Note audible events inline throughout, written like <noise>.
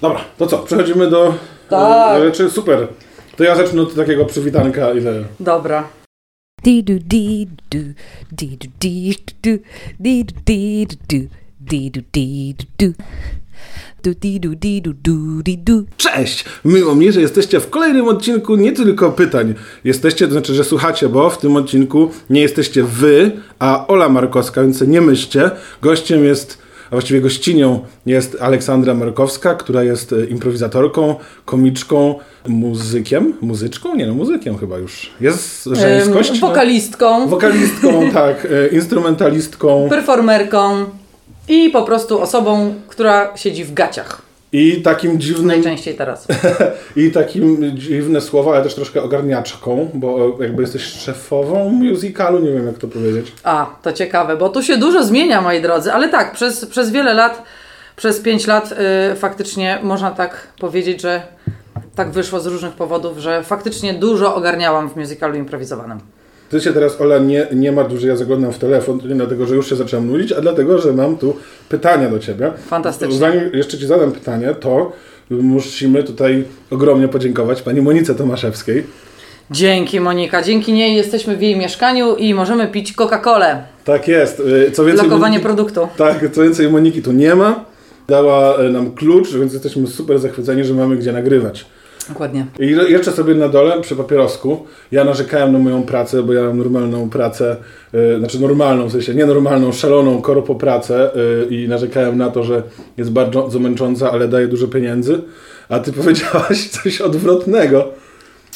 Dobra, to co? Przechodzimy do tak. rzeczy. Super. To ja zacznę od takiego przywitanka i. Dobra. Cześć! Miło mi, że jesteście w kolejnym odcinku nie tylko pytań. Jesteście, to znaczy, że słuchacie, bo w tym odcinku nie jesteście wy, a Ola Markowska, więc nie myślcie. Gościem jest a właściwie gościnią jest Aleksandra Markowska, która jest e, improwizatorką, komiczką, muzykiem. Muzyczką? Nie no, muzykiem chyba już. Jest żeńskość? Ym, no? wokalistką, Wokalistką, <laughs> tak, e, instrumentalistką performerką i po prostu osobą, która siedzi w gaciach. I takim dziwnym Najczęściej teraz. <laughs> I takim dziwne słowa, ale też troszkę ogarniaczką, bo jakby jesteś szefową musicalu, nie wiem jak to powiedzieć. A, to ciekawe, bo tu się dużo zmienia, moi drodzy, ale tak, przez, przez wiele lat, przez pięć lat y, faktycznie można tak powiedzieć, że tak wyszło z różnych powodów, że faktycznie dużo ogarniałam w musicalu improwizowanym. Ty się teraz, Ola, nie, nie ma że ja zaglądam w telefon, nie dlatego, że już się zacząłem nudzić, a dlatego, że mam tu pytania do Ciebie. Fantastycznie. Zanim jeszcze Ci zadam pytanie, to musimy tutaj ogromnie podziękować Pani Monice Tomaszewskiej. Dzięki Monika, dzięki niej jesteśmy w jej mieszkaniu i możemy pić Coca-Colę. Tak jest. Y, Co więcej, Lokowanie Moniki- produktu. Tak, co więcej, Moniki tu nie ma. Dała y, nam klucz, więc jesteśmy super zachwyceni, że mamy gdzie nagrywać. Dokładnie. I jeszcze sobie na dole, przy papierosku, ja narzekałem na moją pracę, bo ja mam normalną pracę, y, znaczy normalną, w sensie nienormalną, szaloną korpo pracę y, i narzekałem na to, że jest bardzo męcząca, ale daje dużo pieniędzy, a ty <laughs> powiedziałaś coś odwrotnego.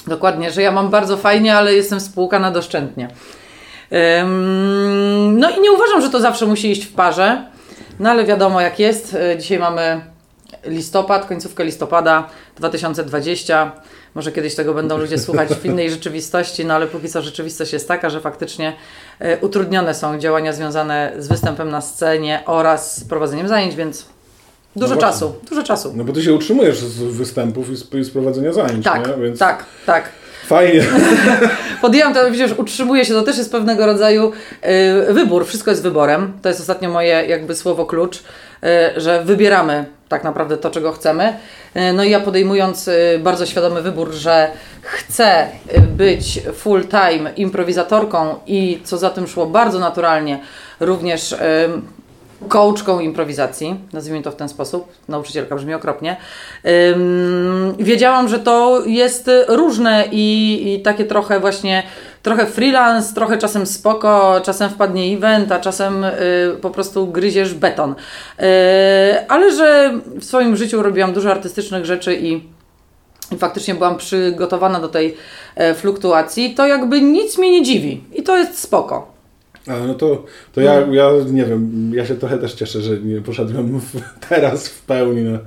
Dokładnie, że ja mam bardzo fajnie, ale jestem spłukana doszczętnie. No i nie uważam, że to zawsze musi iść w parze, no ale wiadomo jak jest. Y, Dzisiaj mamy listopad, końcówkę listopada 2020. Może kiedyś tego będą ludzie słuchać w innej rzeczywistości, no ale póki co rzeczywistość jest taka, że faktycznie y, utrudnione są działania związane z występem na scenie oraz z prowadzeniem zajęć, więc dużo No właśnie. czasu, dużo czasu. No bo ty się utrzymujesz z występów i z, i z prowadzenia zajęć, Tak, nie? Więc tak, tak. fajnie. <laughs> Podjęłam to, widzisz, utrzymuję się, to też jest pewnego rodzaju y, wybór, wszystko jest wyborem. To jest ostatnio moje jakby słowo klucz, y, że wybieramy tak naprawdę to, czego chcemy. Y, no i ja podejmując y, bardzo świadomy wybór, że chcę y, być full time improwizatorką i co za tym szło bardzo naturalnie, również coachką improwizacji, nazwijmy to w ten sposób, nauczycielka brzmi okropnie, wiedziałam, że to jest różne i, i takie trochę właśnie, trochę freelance, trochę czasem spoko, czasem wpadnie event, a czasem y, po prostu gryziesz beton. Y, ale że w swoim życiu robiłam dużo artystycznych rzeczy i i faktycznie byłam przygotowana do tej e, fluktuacji, to jakby nic mnie nie dziwi. I to jest spoko. Ale no to, to ja, ja nie wiem, ja się trochę też cieszę, że nie poszedłem w, <laughs> teraz w pełni na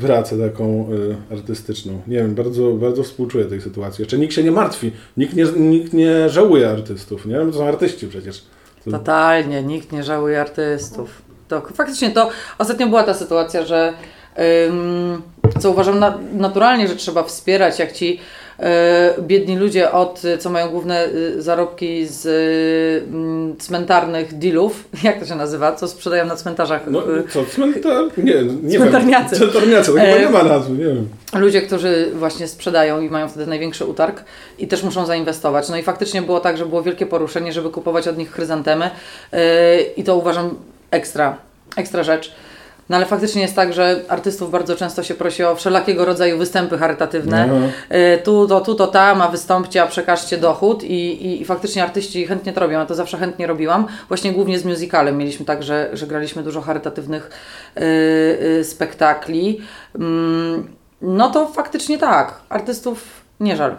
pracę taką y, artystyczną. Nie wiem, bardzo, bardzo współczuję tej sytuacji. Jeszcze nikt się nie martwi, nikt nie, nikt nie żałuje artystów, nie? No To są artyści przecież. To, Totalnie, nikt nie żałuje artystów. To faktycznie to ostatnio była ta sytuacja, że ym, co uważam na, naturalnie, że trzeba wspierać, jak ci biedni ludzie od, y, co mają główne y, zarobki z y, mm, cmentarnych dealów, <laughs> jak to się nazywa, co sprzedają na cmentarzach. no y, co, cmentar... Nie, nie Cmentarniacy. wiem. Cmentarniacy. to chyba E, nie ma nazwy, nie wiem. ludzie, którzy właśnie sprzedają i mają wtedy największy utarg i też muszą zainwestować. No i faktycznie było tak, że było wielkie poruszenie, żeby kupować od nich chryzantemy yy, i to uważam ekstra, ekstra rzecz. No ale faktycznie jest tak, że artystów bardzo często się prosi o wszelakiego rodzaju występy charytatywne. No. Yy, tu to, tu to tam, a wystąpcie, a przekażcie dochód i, i, i faktycznie artyści chętnie to robią. Ja to zawsze chętnie robiłam. Właśnie głównie z musicalem mieliśmy tak, że, że graliśmy dużo charytatywnych yy, yy, spektakli. Mm, no to faktycznie tak. Artystów nie żal.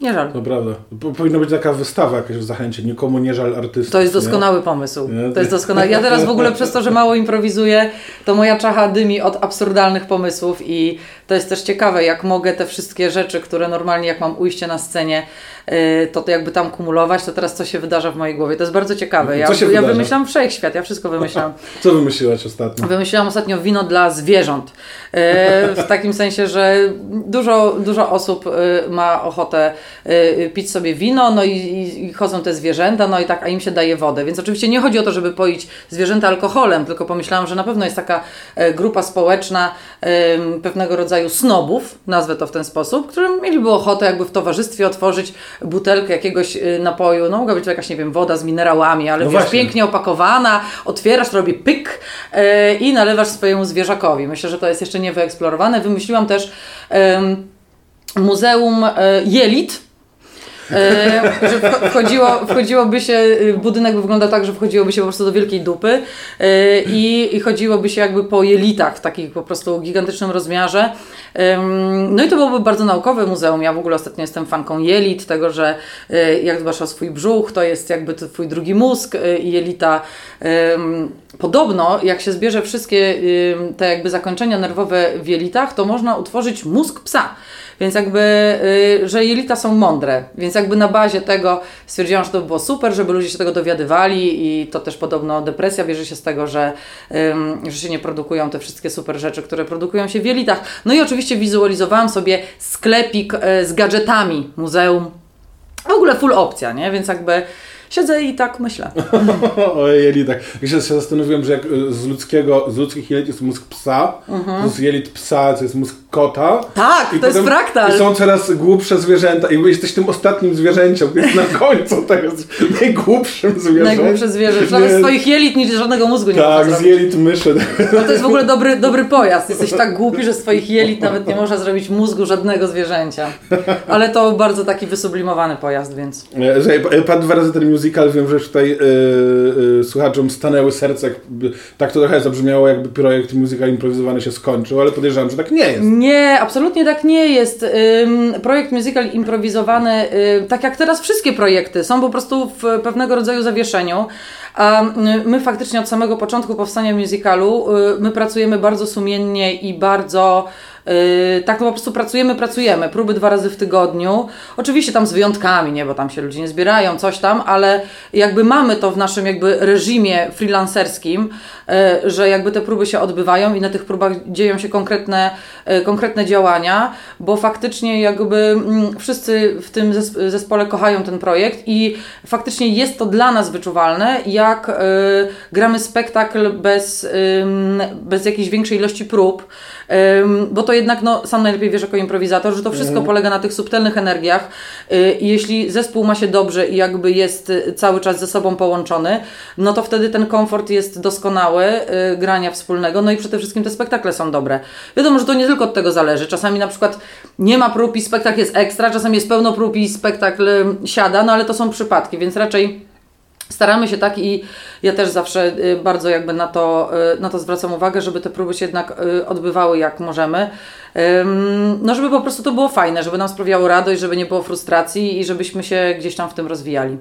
Nie żal. To prawda. Po- Powinna być taka wystawa jakaś w zachęcie. Nikomu nie żal artystów. To jest nie? doskonały pomysł. Nie? To jest doskonały. Ja teraz w ogóle przez to, że mało improwizuję, to moja czacha dymi od absurdalnych pomysłów i to jest też ciekawe, jak mogę te wszystkie rzeczy, które normalnie jak mam ujście na scenie, to to jakby tam kumulować, to teraz co się wydarza w mojej głowie. To jest bardzo ciekawe. Ja, Co ja wymyślam wszechświat, ja wszystko wymyślam. <laughs> Co wymyśliłaś ostatnio? Wymyśliłam ostatnio wino dla zwierząt. E, W takim sensie, że dużo, dużo osób e, ma ochotę y, pić sobie wino, no i, i, chodzą te zwierzęta, no i tak, a im się daje wodę. Więc oczywiście nie chodzi o to, żeby poić zwierzęta alkoholem, tylko pomyślałam, że na pewno jest taka e, grupa społeczna pewnego rodzaju snobów, nazwę to w ten sposób, którym mieliby ochotę jakby w towarzystwie otworzyć butelkę jakiegoś y, napoju, no mogła być to jakaś, nie wiem, woda z minerałami, ale No wiesz, właśnie. pięknie opakowana, otwierasz, to robi pyk e, i nalewasz swojemu zwierzakowi. Myślę, że to jest jeszcze niewyeksplorowane. Wymyśliłam też Muzeum e, Jelit. E, że wcho- wchodziło, wchodziłoby się, y, budynek by wyglądał tak, że wchodziłoby się po prostu do wielkiej dupy e, i, i chodziłoby się jakby po jelitach w takim po prostu gigantycznym rozmiarze. No i to byłoby bardzo naukowe muzeum. Ja w ogóle ostatnio jestem fanką jelit, tego, że e, jak dbasz swój brzuch, to jest jakby twój drugi mózg i jelita. Podobno, jak się zbierze wszystkie te jakby zakończenia nerwowe w jelitach, to można utworzyć mózg psa. Więc jakby, że jelita są mądre, więc jakby na bazie tego stwierdziłam, że to by było super, żeby ludzie się tego dowiadywali i to też podobno depresja bierze się z tego, że, ym, że się nie produkują te wszystkie super rzeczy, które produkują się w jelitach. No i oczywiście wizualizowałam sobie sklepik y, z gadżetami muzeum. W ogóle full opcja, nie? Więc jakby siedzę i tak myślę. <laughs> Ojej, jelit, tak. Ja się zastanowiłem, że jak y, z ludzkiego, z ludzkich jelit jest mózg psa, to z jelit psa to jest mózg kota. Mhm. Tak, to jest fraktal. I są coraz głupsze zwierzęta i jesteś tym ostatnim zwierzęciem, jest na końcu tego jest najgłupszym zwierzęciem. Najgłupsze zwierzę. Nawet swoich jelit nic żadnego mózgu nie Tak, z jelit myszy. No to jest w ogóle dobry, dobry pojazd. Jesteś tak głupi, że z swoich jelit nawet nie można zrobić mózgu żadnego zwierzęcia. Ale to bardzo taki wysublimowany pojazd, więc. E, Padł dwa razy ten musical, wiem, że tutaj y, y, słuchaczom stanęły serce. Tak to trochę zabrzmiało, jakby projekt musical improwizowany się skończył, ale podejrzewam, że tak nie jest. Nie, absolutnie tak nie jest. Ym, projekt musical improwizowany, y, tak jak teraz wszystkie projekty, są po prostu w pewnego rodzaju zawieszeniu. A my faktycznie od samego początku powstania musicalu, y, my pracujemy bardzo sumiennie i bardzo. Y, tak, no po prostu pracujemy, pracujemy. Próby dwa razy w tygodniu. Oczywiście tam z wyjątkami, nie, bo tam się ludzie nie zbierają, coś tam, ale jakby mamy to w naszym jakby reżimie freelancerskim, y, że jakby te próby się odbywają i na tych próbach dzieją się konkretne, y, konkretne działania, bo faktycznie jakby mm, wszyscy w tym zes- zespole kochają ten projekt i faktycznie jest to dla nas wyczuwalne, jak gramy spektakl bez, bez jakiejś większej ilości prób, bo to jednak no, sam najlepiej wiesz jako improwizator, że to wszystko polega na tych subtelnych energiach y, jeśli zespół ma się dobrze i jakby jest y, cały czas ze sobą połączony, no to wtedy ten komfort jest doskonały y, grania wspólnego, no i przede wszystkim te spektakle są dobre. Wiadomo, że to nie tylko od tego zależy. Czasami na przykład nie ma prób i spektakl jest ekstra, czasami jest pełno prób i spektakl siada, no ale to są przypadki, więc raczej Staramy się tak i ja też zawsze y, bardzo jakby na to, y, na to zwracam uwagę, żeby te próby się jednak y, odbywały jak możemy. No żeby po prostu to było fajne, żeby nam sprawiało radość, żeby nie było frustracji i żebyśmy się gdzieś tam w tym rozwijali.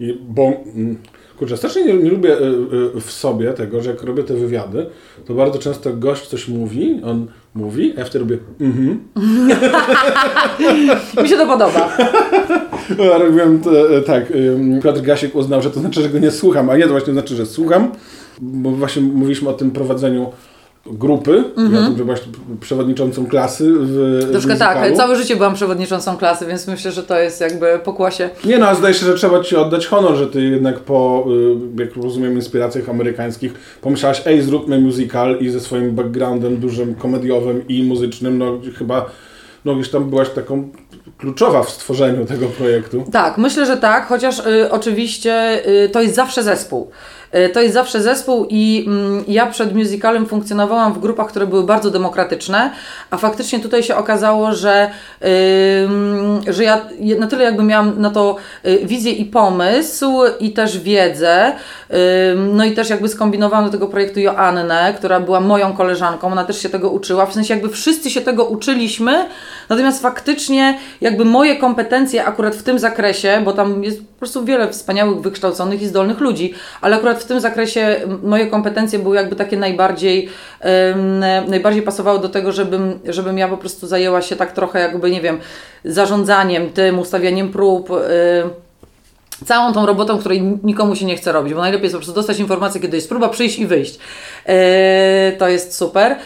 I, bo, mm, kurczę, strasznie nie, nie lubię w sobie tego, że jak robię te wywiady, to bardzo często gość coś mówi, on mówi, a ja wtedy robię mhm. <laughs> Mi się to podoba. Ja robiłem to, e, tak, Piotr Gasiek uznał, że to znaczy, że go nie słucham, a nie, to właśnie znaczy, że słucham, bo właśnie mówiliśmy o tym prowadzeniu grupy, ja tym, że właśnie przewodniczącą klasy w Troszkę tak, całe życie byłam przewodniczącą klasy, więc myślę, że to jest jakby pokłosie. Nie no, a zdaje się, że trzeba Ci oddać honor, że Ty jednak po, y, jak rozumiem, inspiracjach amerykańskich pomyślałaś, ej, zróbmy musical i ze swoim backgroundem dużym komediowym i muzycznym, no chyba, no gdzieś tam byłaś taką kluczowa w stworzeniu tego projektu. Tak, myślę, że tak, chociaż y, oczywiście y, to jest zawsze zespół. Y, to jest zawsze zespół i mm, ja przed musicalem funkcjonowałam w grupach, które były bardzo demokratyczne, a faktycznie tutaj się okazało, że, że ja na tyle jakby miałam na to y, wizję i pomysł i też wiedzę, no i też jakby skombinowałam do tego projektu Joannę, która była moją koleżanką, ona też się tego uczyła, w sensie jakby wszyscy się tego uczyliśmy, natomiast faktycznie jakby moje kompetencje akurat w tym zakresie, bo tam jest po prostu wiele wspaniałych, wykształconych i zdolnych ludzi, ale akurat w tym zakresie moje kompetencje były jakby takie najbardziej, najbardziej pasowały do tego, żebym, żebym ja po prostu zajęła się tak trochę jakby, nie wiem, zarządzaniem tym, ustawianiem prób, y, całą tą robotą, której nikomu się nie chce robić, bo najlepiej jest po prostu dostać informację, kiedy jest próba, przyjść i wyjść. E, to jest super.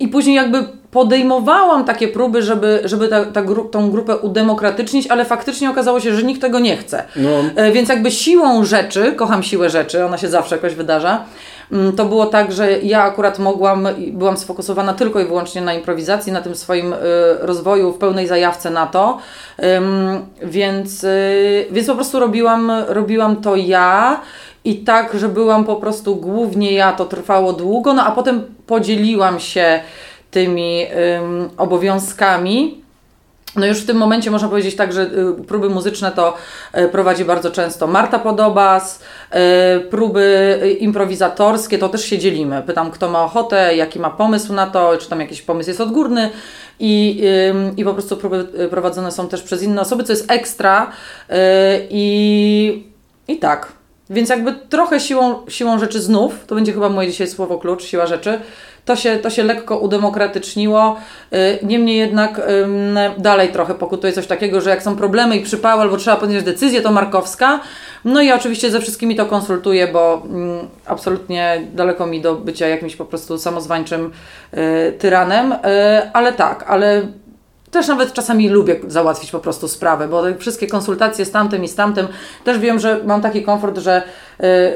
I później jakby podejmowałam takie próby, żeby, żeby ta, ta gru, tą grupę udemokratycznić, ale faktycznie okazało się, że nikt tego nie chce. No. E, więc jakby siłą rzeczy, kocham siłę rzeczy, ona się zawsze jakoś wydarza, to było tak, że ja akurat mogłam, byłam sfokusowana tylko i wyłącznie na improwizacji, na tym swoim y, rozwoju, w pełnej zajawce na to, więc, y, więc po prostu robiłam, robiłam to ja i tak, że byłam po prostu głównie ja, to trwało długo, no a potem podzieliłam się tymi ym, obowiązkami. No już w tym momencie można powiedzieć tak, że y, próby muzyczne to y, prowadzi bardzo często Marta Podobas, y, próby improwizatorskie to też się dzielimy. Pytam, kto ma ochotę, jaki ma pomysł na to, czy tam jakiś pomysł jest odgórny i, i po prostu próby prowadzone są też przez inne osoby, co jest ekstra i, i tak. Więc jakby trochę siłą, siłą rzeczy znów, to będzie chyba moje dzisiaj słowo klucz, siła rzeczy, to się, to się lekko udemokratyczniło. Y, Niemniej jednak dalej trochę pokutuje coś takiego, że jak są problemy i przypały albo trzeba podjąć decyzję, to Markowska. No i oczywiście ze wszystkimi to konsultuję, bo mm, absolutnie daleko mi do bycia jakimś po prostu samozwańczym y, tyranem. Y, ale tak, ale też nawet czasami lubię załatwić po prostu sprawę, bo wszystkie konsultacje z tamtym i z tamtym, też wiem, że mam taki komfort, że,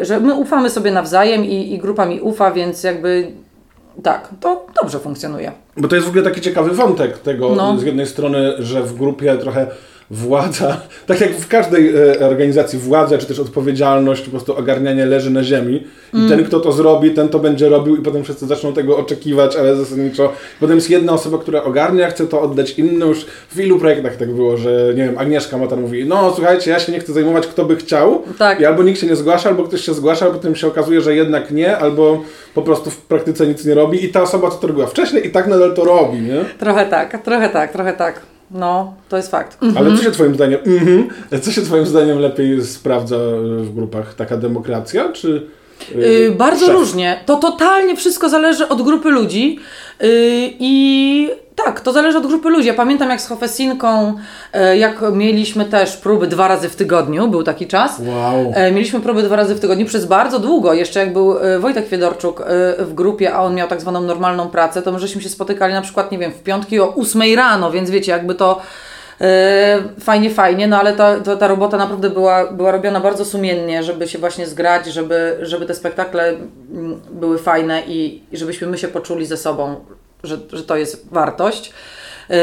że my ufamy sobie nawzajem i, i grupa mi ufa, więc jakby tak, to dobrze funkcjonuje. Bo to jest w ogóle taki ciekawy wątek tego, No. z jednej strony, że w grupie trochę władza, tak jak w każdej e, organizacji władza, czy też odpowiedzialność, po prostu ogarnianie leży na ziemi i ten, kto to zrobi, ten to będzie robił i potem wszyscy zaczną tego oczekiwać, ale zasadniczo potem jest jedna osoba, która ogarnia, chce to oddać innym. Już w ilu projektach tak było, że nie wiem, Agnieszka Matar mówi, no słuchajcie, ja się nie chcę zajmować, kto by chciał Tak. i albo nikt się nie zgłasza, albo ktoś się zgłasza, a potem się okazuje, że jednak nie, albo po prostu w praktyce nic nie robi i ta osoba, co to robiła wcześniej i tak nadal to robi, nie? Trochę tak, trochę tak, trochę tak. No, to jest fakt. Ale co się twoim zdaniem, mhm, co się twoim zdaniem lepiej sprawdza w grupach? Taka demokracja, czy yy, bardzo szef? różnie. To totalnie wszystko zależy od grupy ludzi. Yy, I tak, to zależy od grupy ludzi. Ja pamiętam jak z Hofesinką, yy, jak mieliśmy też próby dwa razy w tygodniu, był taki czas. Wow. E, Mieliśmy próby dwa razy w tygodniu przez bardzo długo. Jeszcze jak był Wojtek Fiedorczuk w grupie, a on miał tak zwaną normalną pracę, to my żeśmy się spotykali na przykład, nie wiem, w piątki o 8 rano, więc wiecie, jakby to fajnie, fajnie, no ale ta, ta, ta robota naprawdę była, była robiona bardzo sumiennie, żeby się właśnie zgrać, żeby, żeby te spektakle mm, były fajne i, i żebyśmy my się poczuli ze sobą, że, że to jest wartość. E,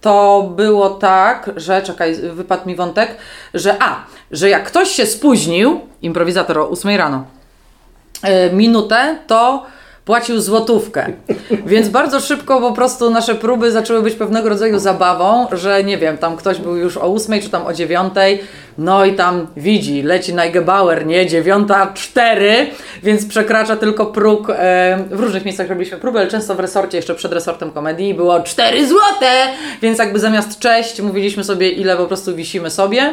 to było tak, że czekaj, wypadł mi wątek, że a, że jak ktoś się spóźnił, improwizator o 8 rano, e, minutę, to płacił złotówkę. Więc bardzo szybko po prostu nasze próby zaczęły być pewnego rodzaju zabawą, że nie wiem, tam ktoś był już o 8 czy tam o 9, no i tam widzi, leci Najgebauer, nie, 9.04, więc przekracza tylko próg. E, w różnych miejscach robiliśmy próby, ale często w resorcie, jeszcze przed resortem komedii było 4 złote, więc jakby zamiast cześć mówiliśmy sobie, ile po prostu wisimy sobie.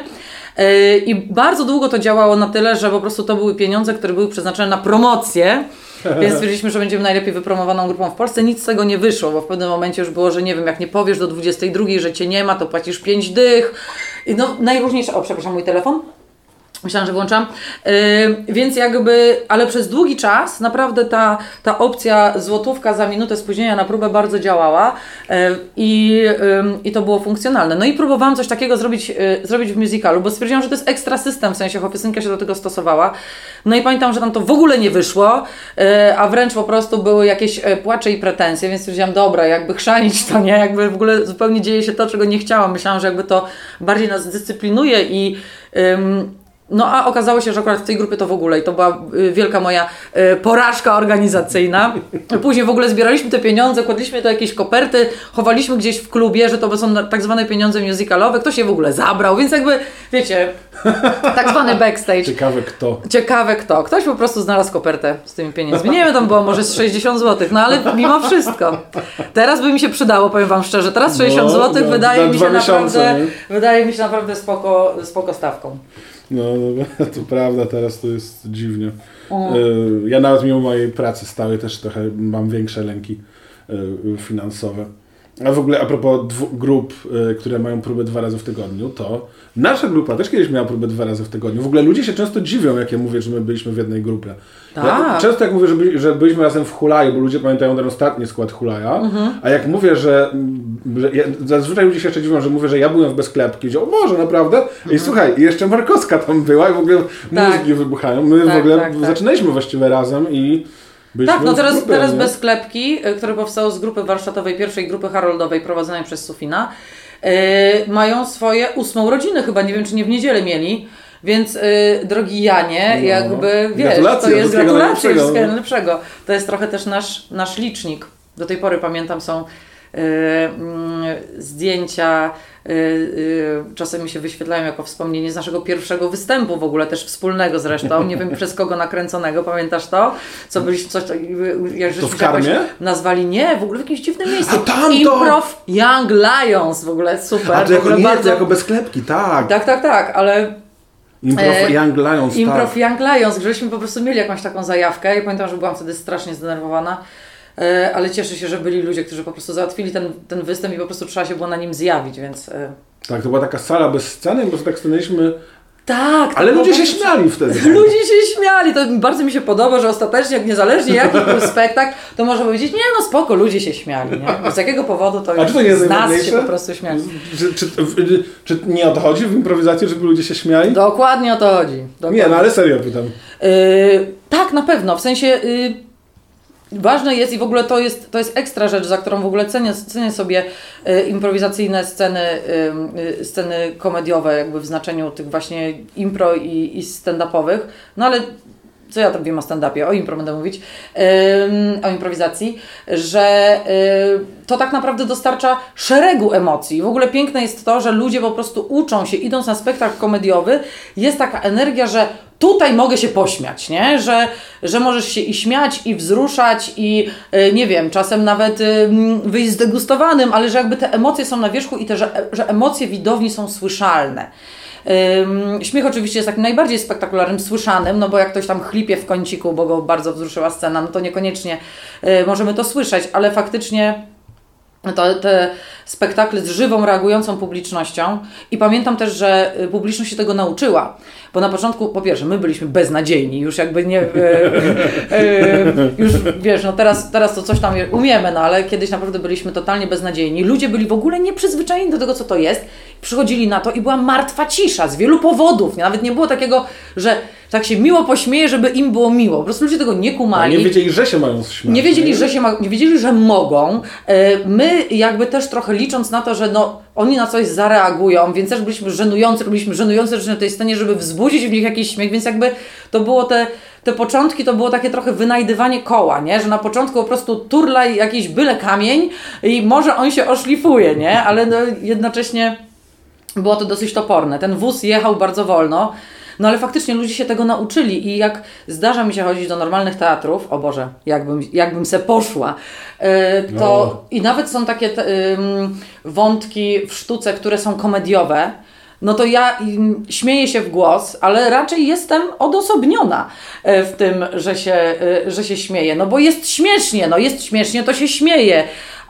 E, I bardzo długo to działało na tyle, że po prostu to były pieniądze, które były przeznaczone na promocję. Więc stwierdziliśmy, że będziemy najlepiej wypromowaną grupą w Polsce. Nic z tego nie wyszło, bo w pewnym momencie już było, że nie wiem, jak nie powiesz do 22, że cię nie ma, to płacisz 5 dych. I no najróżniejsze. O, przepraszam, mój telefon. Myślałam, że włączam. Yy, więc jakby, ale przez długi czas naprawdę ta, ta opcja złotówka za minutę spóźnienia na próbę bardzo działała yy, i, yy, i to było funkcjonalne. No i próbowałam coś takiego zrobić, yy, zrobić w musicalu, bo stwierdziłam, że to jest ekstra system, w sensie Hofesynka się do tego stosowała. No i pamiętam, że tam to w ogóle nie wyszło, yy, a wręcz po prostu były jakieś yy, płacze i pretensje, więc stwierdziłam, dobra, jakby chrzanić to, nie? Jakby w ogóle zupełnie dzieje się to, czego nie chciałam. Myślałam, że jakby to bardziej nas dyscyplinuje i no a okazało się, że akurat w tej grupie to w ogóle i to była y, wielka moja y, porażka organizacyjna. Później w ogóle zbieraliśmy te pieniądze, kładliśmy to jakieś koperty, chowaliśmy gdzieś w klubie, że to są tak zwane pieniądze musicalowe, ktoś je w ogóle zabrał, więc jakby, wiecie, <laughs> tak zwany backstage. Ciekawe kto. Ciekawe kto. Ktoś po prostu znalazł kopertę z tymi pieniędzmi. Nie wiem, tam było może z 60 zł, no ale mimo wszystko. Teraz by mi się przydało, powiem Wam szczerze. Teraz 60 No, zł no, wydaje na mi się miesiące, naprawdę, nie? wydaje mi się naprawdę spoko, spoko stawką. No, no, <laughs> to prawda, teraz to jest dziwnie. Y, Ja nawet mimo mojej pracy stałej też trochę mam większe lęki y, finansowe. A w ogóle a propos grup, y, które mają próbę dwa razy w tygodniu, to nasza grupa też kiedyś miała próbę dwa razy w tygodniu. W ogóle ludzie się często dziwią, jak ja mówię, że my byliśmy w jednej grupie. Ja, Tak. często jak mówię, że, byli, że byliśmy razem w Hulaju, bo ludzie pamiętają ten ostatni skład Hulaja, Mhm. a jak mówię, że, że ja, zazwyczaj ludzie się jeszcze dziwią, że mówię, że ja byłem w Bezklepki, że o Boże, naprawdę? I słuchaj, jeszcze Markowska tam była i w ogóle Mhm. Tak. mózgi wybuchają. My w Tak, ogóle tak, tak. zaczynaliśmy właściwie razem i byliśmy Tak, no teraz, teraz nie? bez sklepki, y, które powstało z grupy warsztatowej, pierwszej grupy haroldowej prowadzonej przez Sufina, yy, mają swoje ósmą rodzinę, chyba, nie wiem czy nie w niedzielę mieli, więc yy, drogi Janie, No. jakby wiesz, to jest wszystkiego gratulacje, wszystkiego najlepszego. To jest trochę też nasz, nasz licznik. Do tej pory pamiętam są yy, zdjęcia, czasem mi się wyświetlają jako wspomnienie z naszego pierwszego występu w ogóle, też wspólnego zresztą, nie wiem przez kogo nakręconego, pamiętasz to? Co byliśmy, coś, jak żeśmy w Karmie? nazwali, nie, w ogóle w jakimś dziwnym miejscu. A tam to! Improv Young Lions, w ogóle super. A to jako, nie, bardzo... to jako Bezklepki, tak. Tak, tak, tak, ale Improv E, Young Lions, Improv tak. Young Lions, żeśmy po prostu mieli jakąś taką zajawkę. Ja pamiętam, że byłam wtedy strasznie zdenerwowana, ale cieszę się, że byli ludzie, którzy po prostu załatwili ten, ten występ i po prostu trzeba się było na nim zjawić, więc... e, Tak, to była taka sala bez sceny, bo tak stanęliśmy, Tak, ale ludzie się śmiali wtedy. Ludzie się śmiali, to bardzo mi się podoba, że ostatecznie, jak niezależnie jaki był <laughs> spektakl, to można powiedzieć, nie no spoko, ludzie się śmiali, nie? Z jakiego powodu to, A czy to nie jest z nas się po prostu śmiali. Czy, czy, czy nie o to chodzi w improwizacji, żeby ludzie się śmiali? Dokładnie o to chodzi. Dokładnie. Nie, no ale serio pytam. Yy, tak, na pewno. W sensie yy, ważne jest i w ogóle to jest, to jest ekstra rzecz, za którą w ogóle cenię, cenię sobie yy, improwizacyjne sceny, yy, yy, sceny komediowe, jakby w znaczeniu tych właśnie impro i, i stand-upowych. No ale co ja tam wiem o stand-upie, o impro będę mówić, o improwizacji, że y, to tak naprawdę dostarcza szeregu emocji. W ogóle piękne jest to, że ludzie po prostu uczą się, idąc na spektakl komediowy, jest taka energia, że tutaj mogę się pośmiać, nie? Że, że możesz się i śmiać, i wzruszać, i y, nie wiem, czasem nawet wyjść zdegustowanym, ale że jakby te emocje są na wierzchu i te, że, że emocje widowni są słyszalne. Śmiech oczywiście jest takim najbardziej spektakularnym, słyszanym, no bo jak ktoś tam chlipie w kąciku, bo go bardzo wzruszyła scena, no to niekoniecznie y, możemy to słyszeć, ale faktycznie to, te spektakle z żywą, reagującą publicznością i pamiętam też, że y, publiczność się tego nauczyła, bo na początku, po pierwsze, my byliśmy beznadziejni, już jakby nie, y, y, już wiesz, no teraz, teraz to coś tam umiemy, no ale kiedyś naprawdę byliśmy totalnie beznadziejni. Ludzie byli w ogóle nieprzyzwyczajeni do tego, co to jest, przychodzili na to i była martwa cisza z wielu powodów, nawet nie było takiego, że tak się miło pośmieje, żeby im było miło, po prostu ludzie tego nie A kumali. nie wiedzieli, że się mają śmiać. Nie wiedzieli, że się ma, nie wiedzieli, że mogą. E, My jakby też trochę licząc na to, że no, oni na coś zareagują, więc też byliśmy żenujący, robiliśmy żenujące rzeczy na tej scenie, żeby wzbudzić w nich jakiś śmiech, więc jakby to było te, te początki, to było takie trochę wynajdywanie koła, nie? Że na początku po prostu turlaj jakiś byle kamień i może on się oszlifuje, nie? Ale no, jednocześnie było to dosyć toporne. Ten wóz jechał bardzo wolno. No ale faktycznie ludzie się tego nauczyli i jak zdarza mi się chodzić do normalnych teatrów, o Boże, jakbym, jakbym se poszła, yy, to No. i nawet są takie te, wątki w sztuce, które są komediowe, no to ja śmieję się w głos, ale raczej jestem odosobniona e, w tym, że się, e, że się śmieję. No bo jest śmiesznie, no jest śmiesznie, to się śmieje.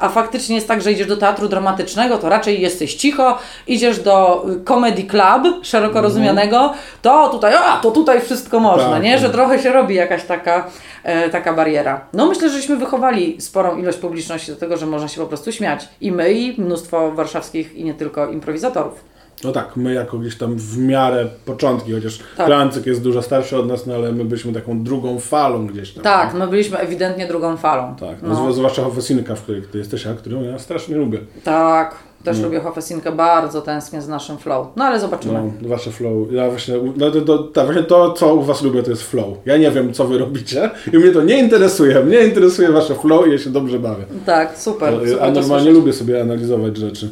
A faktycznie jest tak, że idziesz do teatru dramatycznego, to raczej jesteś cicho, idziesz do y, comedy club, szeroko rozumianego, to tutaj, a to tutaj wszystko można, Tak, nie? tak. Że trochę się robi jakaś taka, e, taka bariera. No myślę, żeśmy wychowali sporą ilość publiczności do tego, że można się po prostu śmiać. I my, i mnóstwo warszawskich i nie tylko improwizatorów. No tak, my jako gdzieś tam w miarę początki, chociaż Tak. Klancyk jest dużo starszy od nas, no ale my byliśmy taką drugą falą gdzieś tam. Tak, my byliśmy ewidentnie drugą falą. Tak, no. no. zwłaszcza Hofesinka, w której ty jesteś, a którą ja strasznie lubię. Tak, też No. lubię Hofesinkę, bardzo tęsknię z naszym flow. No ale zobaczymy. No, wasze flow. Ja właśnie, no, to, to, to, właśnie to, co u was lubię, to jest flow. Ja nie wiem, co wy robicie i mnie to nie interesuje. Mnie interesuje wasze flow i ja się dobrze bawię. Tak, super. super A normalnie lubię sobie analizować rzeczy.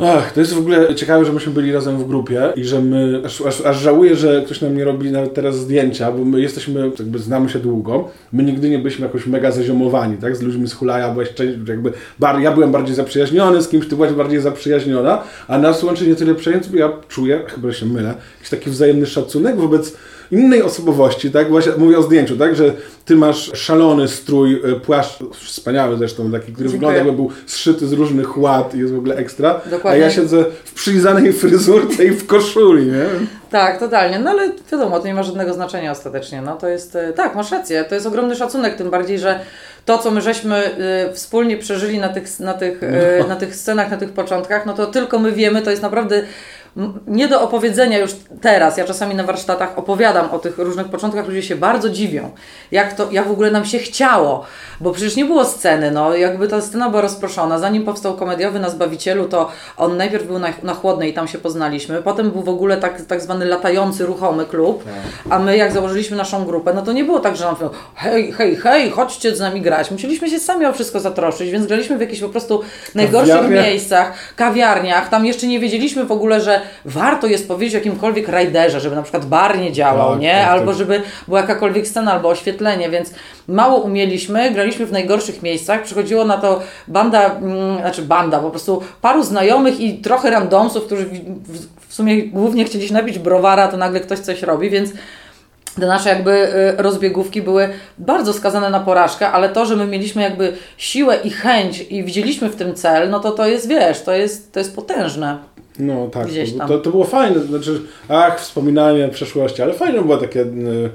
Ach, to jest w ogóle ciekawe, że myśmy byli razem w grupie i że my, aż, aż, aż żałuję, że ktoś nam nie robi nawet teraz zdjęcia, bo my jesteśmy, jakby znamy się długo, my nigdy nie byliśmy jakoś mega zaziomowani, tak, z ludźmi z Hulaja, byłeś jakby, bar, ja byłem bardziej zaprzyjaźniony z kimś, ty byłaś bardziej zaprzyjaźniona, a nas łączy nie tyle przejęcie, bo ja czuję, chyba się mylę, jakiś taki wzajemny szacunek wobec innej osobowości, tak? Właśnie mówię o zdjęciu, tak? Że ty masz szalony strój, e, płaszcz, wspaniały zresztą, taki, który Dziękuję. wygląda jakby był zszyty z różnych ład i jest w ogóle ekstra. Dokładnie. A ja siedzę w przylizanej fryzurce i w koszuli, nie? Tak, totalnie. No ale wiadomo, to nie ma żadnego znaczenia ostatecznie. No to jest, e, tak, masz rację, to jest ogromny szacunek, tym bardziej, że to, co my żeśmy e, wspólnie przeżyli na tych, na, tych, e, na tych scenach, na tych początkach, no to tylko my wiemy, to jest naprawdę nie do opowiedzenia już teraz. Ja czasami na warsztatach opowiadam o tych różnych początkach, ludzie się bardzo dziwią, jak to, jak w ogóle nam się chciało, bo przecież nie było sceny, no jakby ta scena była rozproszona. Zanim powstał komediowy na Zbawicielu, to on najpierw był na, na Chłodnej i tam się poznaliśmy, potem był w ogóle tak, tak zwany latający, ruchomy klub, a my jak założyliśmy naszą grupę, no to nie było tak, że nam mówią, hej, hej, hej, chodźcie z nami grać. Musieliśmy się sami o wszystko zatroszczyć, więc graliśmy w jakichś po prostu najgorszych Kawiarniach. miejscach, kawiarniach, tam jeszcze nie wiedzieliśmy w ogóle, że warto jest powiedzieć o jakimkolwiek rajderze, żeby na przykład bar nie działał, Tak, nie? tak, albo tak. żeby była jakakolwiek scena, albo oświetlenie, więc mało umieliśmy, graliśmy w najgorszych miejscach, przychodziło na to banda, mm, znaczy banda, po prostu paru znajomych i trochę randomsów, którzy w, w, w sumie głównie chcieli się napić browara, to nagle ktoś coś robi, więc te nasze jakby y, rozbiegówki były bardzo skazane na porażkę, ale to, że my mieliśmy jakby siłę i chęć i widzieliśmy w tym cel, no to to jest, wiesz, to jest, to jest potężne. No tak, Gdzieś to, tam. to, to było fajne, znaczy, ach, wspominanie przeszłości, ale fajne było takie, y,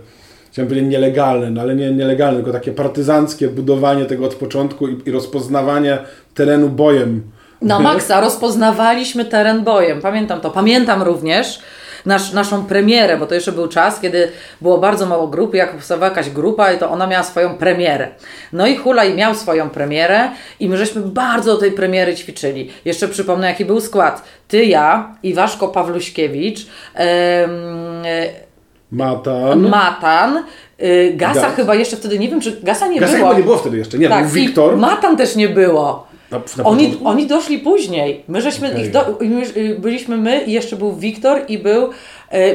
chciałem powiedzieć nielegalne, no ale nie nielegalne, tylko takie partyzanckie budowanie tego od początku i, i rozpoznawanie terenu bojem. Na maksa rozpoznawaliśmy teren bojem. Pamiętam to. Pamiętam również nasz, naszą premierę, bo to jeszcze był czas, kiedy było bardzo mało grup. Jak powstawała jakaś grupa, i to ona miała swoją premierę. No i Hulaj miał swoją premierę i my żeśmy bardzo tej premiery ćwiczyli. Jeszcze przypomnę, jaki był skład. Ty, ja, Iwaszko Pawluśkiewicz, em, Matan. Matan, y, Gasa Gaz. chyba jeszcze wtedy, nie wiem, czy Gasa nie Gasa było. chyba nie było wtedy jeszcze, nie, tak, był Wiktor. i Matan też nie było. Na, na Oni, początku. oni doszli później. My żeśmy Okej. ich do, byliśmy my i jeszcze był Wiktor i był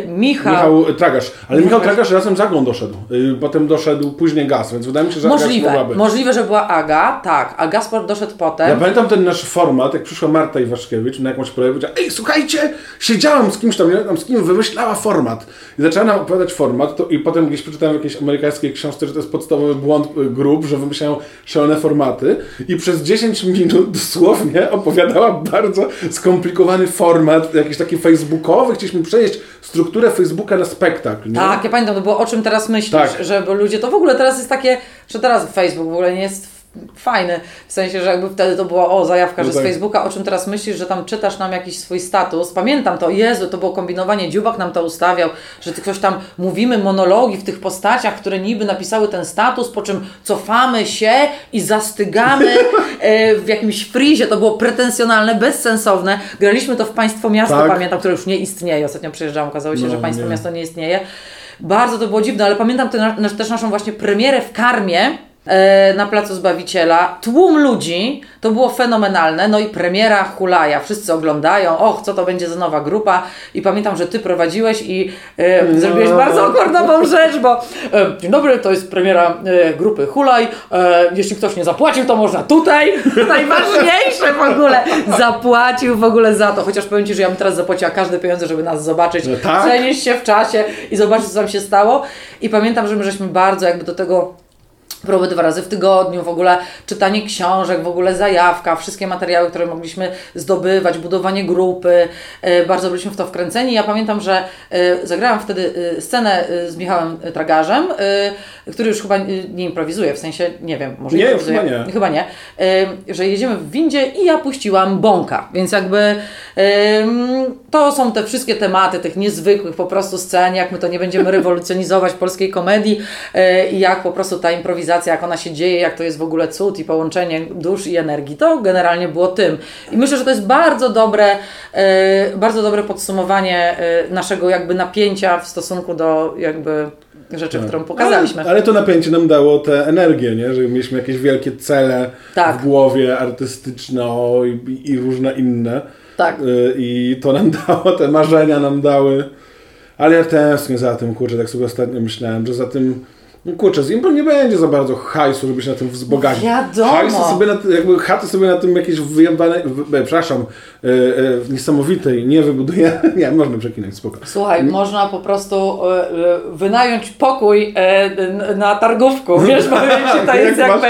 Michał. Michał Tragasz, ale Michał Tragasz razem z Agą doszedł, y, potem doszedł później Gaz, więc wydaje mi się, że Możliwe, być. możliwe, że była Aga, tak, a Gaspar doszedł potem. Ja pamiętam ten nasz format, jak przyszła Marta Iwaszkiewicz na jakąś projekcie, powiedziała, ej, słuchajcie, siedziałam z kimś tam, wiem tam z kim, wymyślała format. I zaczęła nam opowiadać format, to, i potem gdzieś przeczytałem w jakiejś amerykańskiej książce, że to jest podstawowy błąd y, grup, że wymyślają szalone formaty. I przez 10 minut dosłownie opowiadała bardzo skomplikowany format, jakiś taki facebookowy. Chcieliśmy przenieść strukturę Facebooka na spektakl. Nie? Tak, ja pamiętam, to było o czym teraz myślisz, Tak. że bo ludzie, to w ogóle teraz jest takie, że teraz Facebook w ogóle nie jest fajny, w sensie, że jakby wtedy to była o zajawka, No że tak. z Facebooka, o czym teraz myślisz, że tam czytasz nam jakiś swój status, pamiętam to, Jezu, to było kombinowanie, Dziubak nam to ustawiał, że ktoś tam, mówimy monologi w tych postaciach, które niby napisały ten status, po czym cofamy się i zastygamy <laughs> e, w jakimś frizie, to było pretensjonalne, bezsensowne, graliśmy to w Państwo Miasto, Tak. pamiętam, które już nie istnieje, ostatnio przyjeżdżałam, okazało się, No, że Państwo nie. Miasto nie istnieje. Bardzo to było dziwne, ale pamiętam też naszą właśnie premierę w Karmie na Placu Zbawiciela. Tłum ludzi, to było fenomenalne. No i premiera Hulaja, wszyscy oglądają, och, co to będzie za nowa grupa. I pamiętam, że Ty prowadziłeś i e, zrobiłeś bardzo akordową rzecz, bo e, dzień dobry, to jest premiera e, grupy Hulaj. E, jeśli ktoś nie zapłacił, to można tutaj. <laughs> Najważniejsze w ogóle. Zapłacił w ogóle za to. Chociaż powiem Ci, że ja bym teraz zapłaciła każde pieniądze, żeby nas zobaczyć No tak. przenieść się w czasie i zobaczyć, co tam się stało. I pamiętam, że my żeśmy bardzo jakby do tego próby dwa razy w tygodniu, w ogóle czytanie książek, w ogóle zajawka, wszystkie materiały, które mogliśmy zdobywać, budowanie grupy. E, Bardzo byliśmy w to wkręceni. Ja pamiętam, że e, zagrałam wtedy e, scenę z Michałem Tragarzem, który już chyba nie improwizuje, w sensie, nie wiem, może Nie, improwizuje. chyba nie. Chyba nie. Że jedziemy w windzie i ja puściłam bąka, więc jakby to są te wszystkie tematy tych niezwykłych po prostu scen, jak my to nie będziemy rewolucjonizować polskiej komedii i jak po prostu ta improwizacja, jak ona się dzieje, jak to jest w ogóle cud i połączenie dusz i energii. To generalnie było tym. I myślę, że to jest bardzo dobre, e, bardzo dobre podsumowanie e, naszego jakby napięcia w stosunku do jakby rzeczy, którą pokazaliśmy. Ale, ale to napięcie nam dało tę energię, nie? że mieliśmy jakieś wielkie cele Tak. w głowie, artystyczne o, i, i różne inne. Tak. Y, I to nam <laughs> dało, te marzenia nam dały. Ale ja tęsknię za tym, kurczę, tak sobie ostatnio myślałem, że za tym kurczę, z impro nie będzie za bardzo hajsu, żeby się na tym wzbogacić. Wiadomo. Hajsu sobie na, jakby chaty sobie na tym jakieś wyjebane, przepraszam, e, e, niesamowitej nie wybuduje. <laughs> Nie, można przekinać, spoko. Słuchaj, można po prostu e, wynająć pokój na targówku, <laughs> wiesz, bo wiecie, to Jak jest jakby,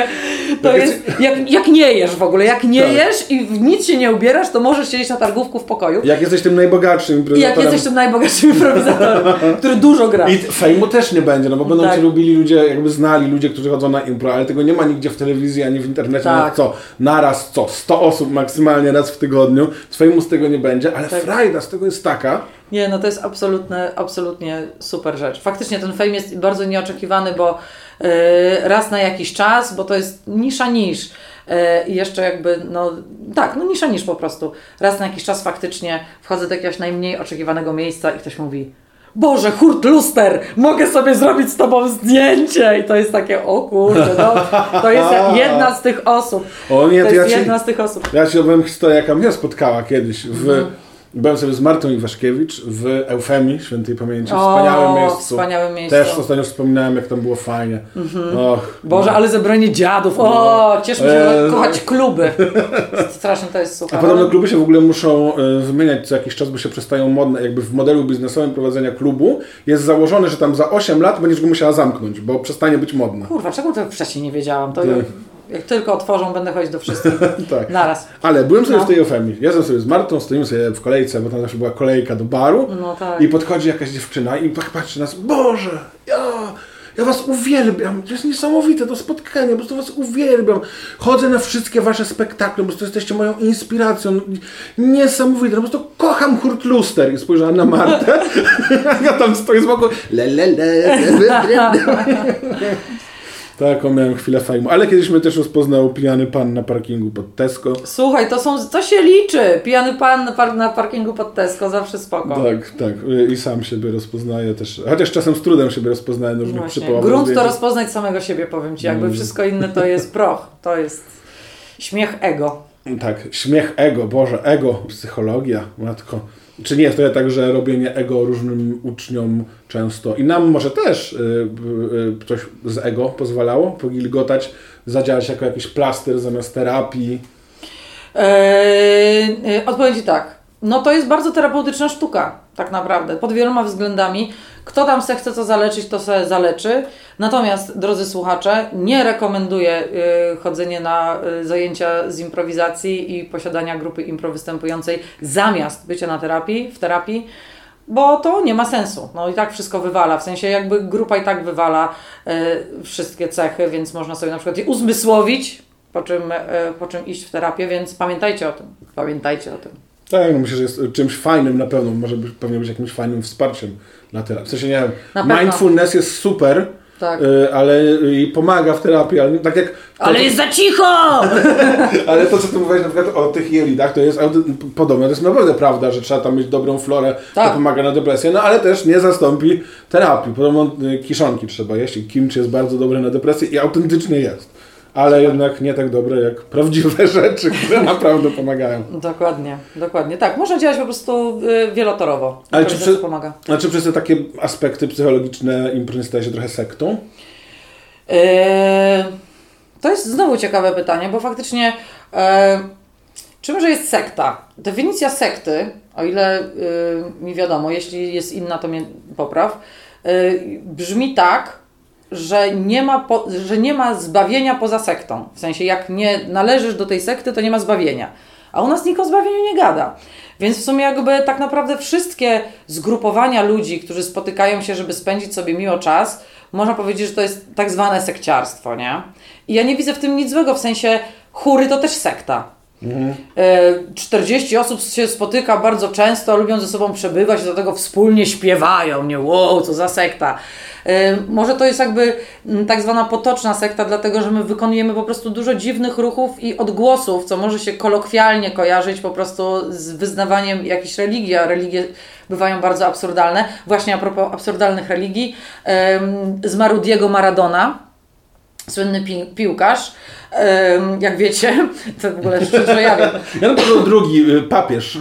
to jest, jak, jak nie jesz w ogóle, jak nie Tak. jesz i w nic się nie ubierasz, to możesz siedzieć na targówku w pokoju. Jak jesteś tym najbogatszym improwizatorem. jak jesteś tym najbogatszym <laughs> improwizatorem, który dużo gra. I fejmu też nie będzie, no bo będą Tak. cię lubili ludzie, jakby znali ludzie, którzy chodzą na impro, ale tego nie ma nigdzie w telewizji ani w internecie. Tak. No co, naraz co, 100 osób maksymalnie raz w tygodniu. Fejmu z tego nie będzie, ale Tak. frajda z tego jest taka, Nie, no to jest absolutne, absolutnie super rzecz. Faktycznie ten fame jest bardzo nieoczekiwany, bo e, raz na jakiś czas, bo to jest nisza niż. E, I jeszcze jakby, no tak, no nisza niż po prostu. Raz na jakiś czas faktycznie wchodzę do jakiegoś najmniej oczekiwanego miejsca i ktoś mówi Boże, hurt luster, mogę sobie zrobić z Tobą zdjęcie! I to jest takie, o kurde, no, to jest <laughs> jedna z tych osób. O nie, to to ja jest ci- jedna z tych osób. Ja ci opowiem historię, jaka mnie spotkała kiedyś. W, Mhm. Byłem sobie z Martą Iwaszkiewicz w Eufemii, świętej pamięci, O, wspaniałym miejscu. wspaniałym miejscu. Mhm. Też ostatnio wspominałem, jak tam było fajnie. Och, Boże, ale zebranie dziadów. O, cieszmy się, że Eee. kochać kluby. <laughs> Strasznie to jest A super. podobno kluby się w ogóle muszą e, wymieniać co jakiś czas, bo się przestają modne. Jakby w modelu biznesowym prowadzenia klubu jest założone, że tam za 8 lat będziesz go musiała zamknąć, bo przestanie być modne. Kurwa, czego to wcześniej nie wiedziałam? To Ty. Jak tylko otworzą, będę chodzić do wszystkich. <laughs> Tak. Naraz. Ale byłem sobie No. w tej Eufemii. Jestem sobie z Martą, stoimy sobie w kolejce, bo tam zawsze była kolejka do baru. No tak. I podchodzi jakaś dziewczyna i tak patrzy na nas. Boże, ja, ja was uwielbiam. To jest niesamowite to spotkanie, po prostu was uwielbiam. Chodzę na wszystkie wasze spektakle, po prostu jesteście moją inspiracją. Niesamowite, po prostu kocham Hurt Luster. I spojrzałem na Martę. <laughs> <laughs> ja tam stoję z boku. Le, le, le, le, le, le. Taką miałem chwilę fajmu. Ale kiedyś mnie też rozpoznał pijany pan na parkingu pod Tesco. Słuchaj, to, są, to się liczy. Pijany pan na, par, na parkingu pod Tesco, zawsze spoko. Tak, tak. I sam siebie rozpoznaję też. Chociaż czasem z trudem siebie rozpoznaję na różnych przypadkach. Grunt to rozpoznać samego siebie, powiem Ci. Jakby wszystko inne to jest proch. To jest śmiech ego. Tak, śmiech ego, Boże, ego, psychologia, matko. Czy nie jest to tak, że robienie ego różnym uczniom często i nam może też y, y, coś z ego pozwalało pogilgotać, zadziałać jako jakiś plaster zamiast terapii. Eee, e, odpowiem Ci tak. No to jest bardzo terapeutyczna sztuka, tak naprawdę, pod wieloma względami. Kto tam se chce co zaleczyć, to se zaleczy. Natomiast, drodzy słuchacze, nie rekomenduję y, chodzenia na y, zajęcia z improwizacji i posiadania grupy impro występującej zamiast bycia na terapii, w terapii, bo to nie ma sensu. No i tak wszystko wywala, w sensie jakby grupa i tak wywala y, wszystkie cechy, więc można sobie na przykład je uzmysłowić, po czym, y, po czym iść w terapię, więc pamiętajcie o tym. Pamiętajcie o tym. Tak, no myślę, że jest czymś fajnym na pewno, może być, pewnie być jakimś fajnym wsparciem dla terapii. W sensie, nie wiem, mindfulness jest super, Tak. y, ale i pomaga w terapii, ale tak jak... Ale jest za cicho! <laughs> Ale to, co ty mówiłeś na przykład o tych jelitach, to jest podobne. To jest naprawdę prawda, że trzeba tam mieć dobrą florę, Tak. to pomaga na depresję, no ale też nie zastąpi terapii. Podobno kiszonki trzeba jeść i kimchi jest bardzo dobre na depresję i autentycznie jest. Ale jednak nie tak dobre jak prawdziwe <laughs> rzeczy, które naprawdę pomagają. Dokładnie, dokładnie. Tak, można działać po prostu y, wielotorowo. Ale czy przy- pomaga. Znaczy przez te takie aspekty psychologiczne impro nie staje się trochę sektą? Eee, to jest znowu ciekawe pytanie, bo faktycznie e, czymże jest sekta? Definicja sekty, o ile y, mi wiadomo, jeśli jest inna, to mnie popraw, y, brzmi tak, że nie, ma po, że nie ma zbawienia poza sektą. W sensie, jak nie należysz do tej sekty, to nie ma zbawienia. A u nas nikt o zbawieniu nie gada. Więc w sumie jakby tak naprawdę wszystkie zgrupowania ludzi, którzy spotykają się, żeby spędzić sobie miło czas, można powiedzieć, że to jest tak zwane sekciarstwo, nie? I ja nie widzę w tym nic złego, w sensie chóry to też sekta. E, 40 osób się spotyka bardzo często, lubią ze sobą przebywać do tego wspólnie śpiewają, nie? Wow, co za sekta. E, Może to jest jakby mm, tak zwana potoczna sekta, dlatego że my wykonujemy po prostu dużo dziwnych ruchów i odgłosów, co może się kolokwialnie kojarzyć po prostu z wyznawaniem jakiejś religii, a religie bywają bardzo absurdalne. Właśnie a propos absurdalnych religii, zmarł Diego Maradona, słynny pi piłkarz. Jak wiecie, <laughs> to w ogóle szczerze ja wiem. Jan Paweł II, y, papież.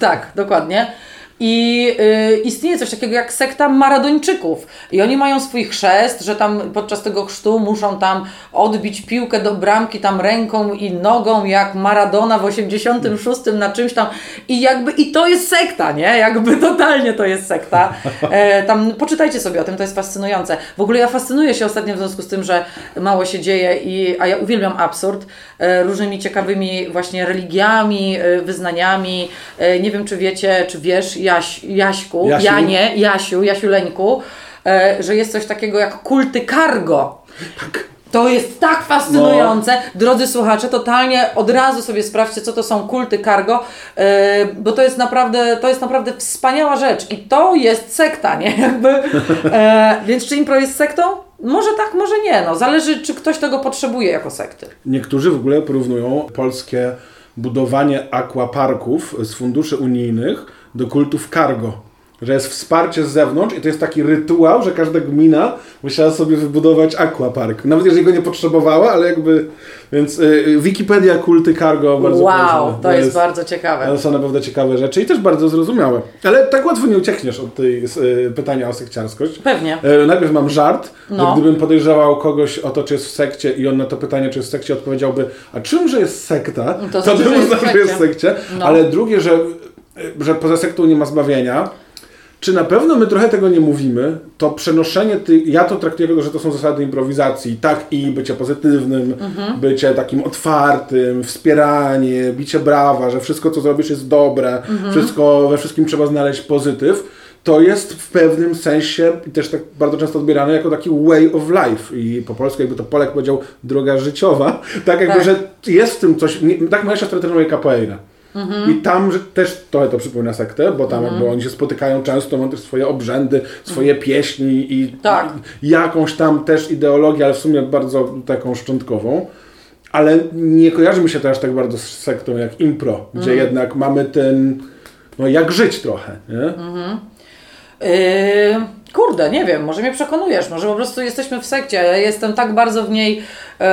Tak, dokładnie. I y, istnieje coś takiego jak sekta Maradończyków. I oni mają swój chrzest, że tam podczas tego chrztu muszą tam odbić piłkę do bramki tam ręką i nogą, jak Maradona w 86 na czymś tam. I jakby, i to jest sekta, nie? Jakby <laughs> totalnie to jest sekta. E, tam poczytajcie sobie o tym, to jest fascynujące. W ogóle ja fascynuję się ostatnio w związku z tym, że mało się dzieje, i, a ja uwielbiam absurd, e, różnymi ciekawymi właśnie religiami, e, wyznaniami. E, nie wiem, czy wiecie, czy wiesz, Jaś, Jaśku, Jasiu. Janie, Jasiu, Jasiuleńku, e, że jest coś takiego jak kulty cargo. To jest tak fascynujące. Drodzy słuchacze, totalnie od razu sobie sprawdźcie, co to są kulty cargo, e, bo to jest naprawdę, to jest naprawdę wspaniała rzecz i to jest sekta, nie? <laughs> Jakby, e, więc czy impro jest sektą? Może tak, może nie. No, zależy, czy ktoś tego potrzebuje jako sekty. Niektórzy w ogóle porównują polskie budowanie aquaparków z funduszy unijnych do kultów cargo. Że jest wsparcie z zewnątrz i to jest taki rytuał, że każda gmina musiała sobie wybudować aquapark. Nawet jeżeli go nie potrzebowała, ale jakby... Więc y, Wikipedia kulty cargo bardzo wow, polecam. to jest, bardzo ciekawe. To są naprawdę ciekawe rzeczy i też bardzo zrozumiałe. Ale tak łatwo nie uciekniesz od tej y, pytania o sekciarskość. Pewnie. E, Najpierw mam żart, No. że gdybym podejrzewał kogoś o to, czy jest w sekcie i on na to pytanie, czy jest w sekcie, odpowiedziałby, a czymże jest sekta, To to, znaczy, bym jest uznał, że jest w sekcie. sekcie. No. Ale drugie, że, że poza sektą nie ma zbawienia, czy na pewno my trochę tego nie mówimy, to przenoszenie tych, ja to traktuję jako, że to są zasady improwizacji, tak i bycie pozytywnym, Mhm. bycie takim otwartym, wspieranie, bicie brawa, że wszystko co zrobisz jest dobre, Mhm. wszystko, we wszystkim trzeba znaleźć pozytyw, to jest w pewnym sensie i też tak bardzo często odbierane jako taki way of life i po polsku jakby to Polek powiedział droga życiowa, <laughs> tak jakby, Tak. że jest w tym coś, nie, tak moja siostra trenuje capoeira. I tam że też trochę to przypomina sektę, bo tam jakby oni się spotykają często, mają też swoje obrzędy, swoje pieśni i Tak. i jakąś tam też ideologię, ale w sumie bardzo taką szczątkową. Ale nie kojarzy mi się to aż tak bardzo z sektą jak impro, gdzie jednak mamy ten, no jak żyć trochę, nie? Yy, kurde, nie wiem, może mnie przekonujesz, może po prostu jesteśmy w sekcie. Ja jestem tak bardzo w niej e,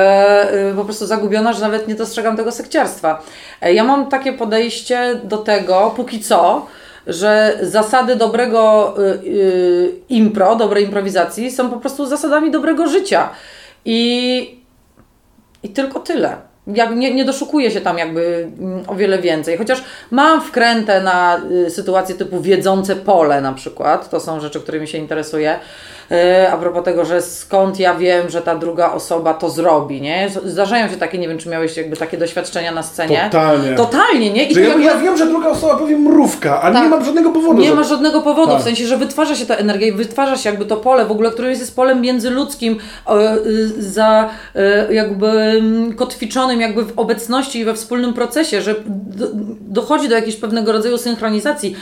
e, po prostu zagubiona, że nawet nie dostrzegam tego sekciarstwa. E, ja mam takie podejście do tego, póki co, że zasady dobrego y, impro, dobrej improwizacji są po prostu zasadami dobrego życia. I i tylko tyle. Jak nie, nie doszukuję się tam jakby mm, o wiele więcej. Chociaż mam wkrętę na y, sytuacje typu wiedzące pole na przykład. To są rzeczy, którymi się interesuję. Y, a propos tego, że skąd ja wiem, że ta druga osoba to zrobi, nie? Zdarzają się takie, nie wiem, czy miałeś jakby takie doświadczenia na scenie. Totalnie. Totalnie, nie? I Że ja, jakby- ja wiem, że druga osoba powie mrówka, ale Tak. nie ma żadnego powodu. nie żeby- ma żadnego powodu, Tak. w sensie, że wytwarza się ta energia i wytwarza się jakby to pole w ogóle, które jest polem międzyludzkim, y, za jakby mm, jakby w obecności i we wspólnym procesie, że do, dochodzi do jakiegoś pewnego rodzaju synchronizacji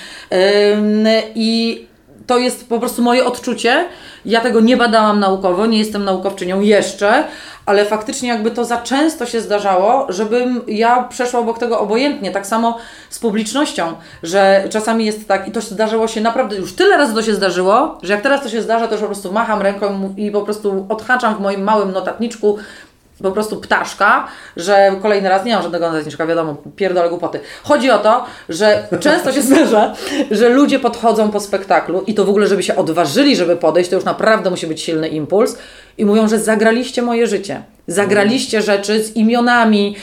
i to jest po prostu moje odczucie. Ja tego nie badałam naukowo, nie jestem naukowczynią jeszcze, ale faktycznie jakby to za często się zdarzało, żebym ja przeszła obok tego obojętnie. Tak samo z publicznością, że czasami jest tak i to zdarzyło się naprawdę, już tyle razy to się zdarzyło, że jak teraz to się zdarza, to już po prostu macham ręką i po prostu odhaczam w moim małym notatniczku po prostu ptaszka, że kolejny raz nie mam żadnego notatniczka, wiadomo, pierdolę głupoty. Chodzi o to, że często się zdarza, że ludzie podchodzą po spektaklu i to w ogóle, żeby się odważyli, żeby podejść, to już naprawdę musi być silny impuls i mówią, że zagraliście moje życie. Zagraliście rzeczy z imionami,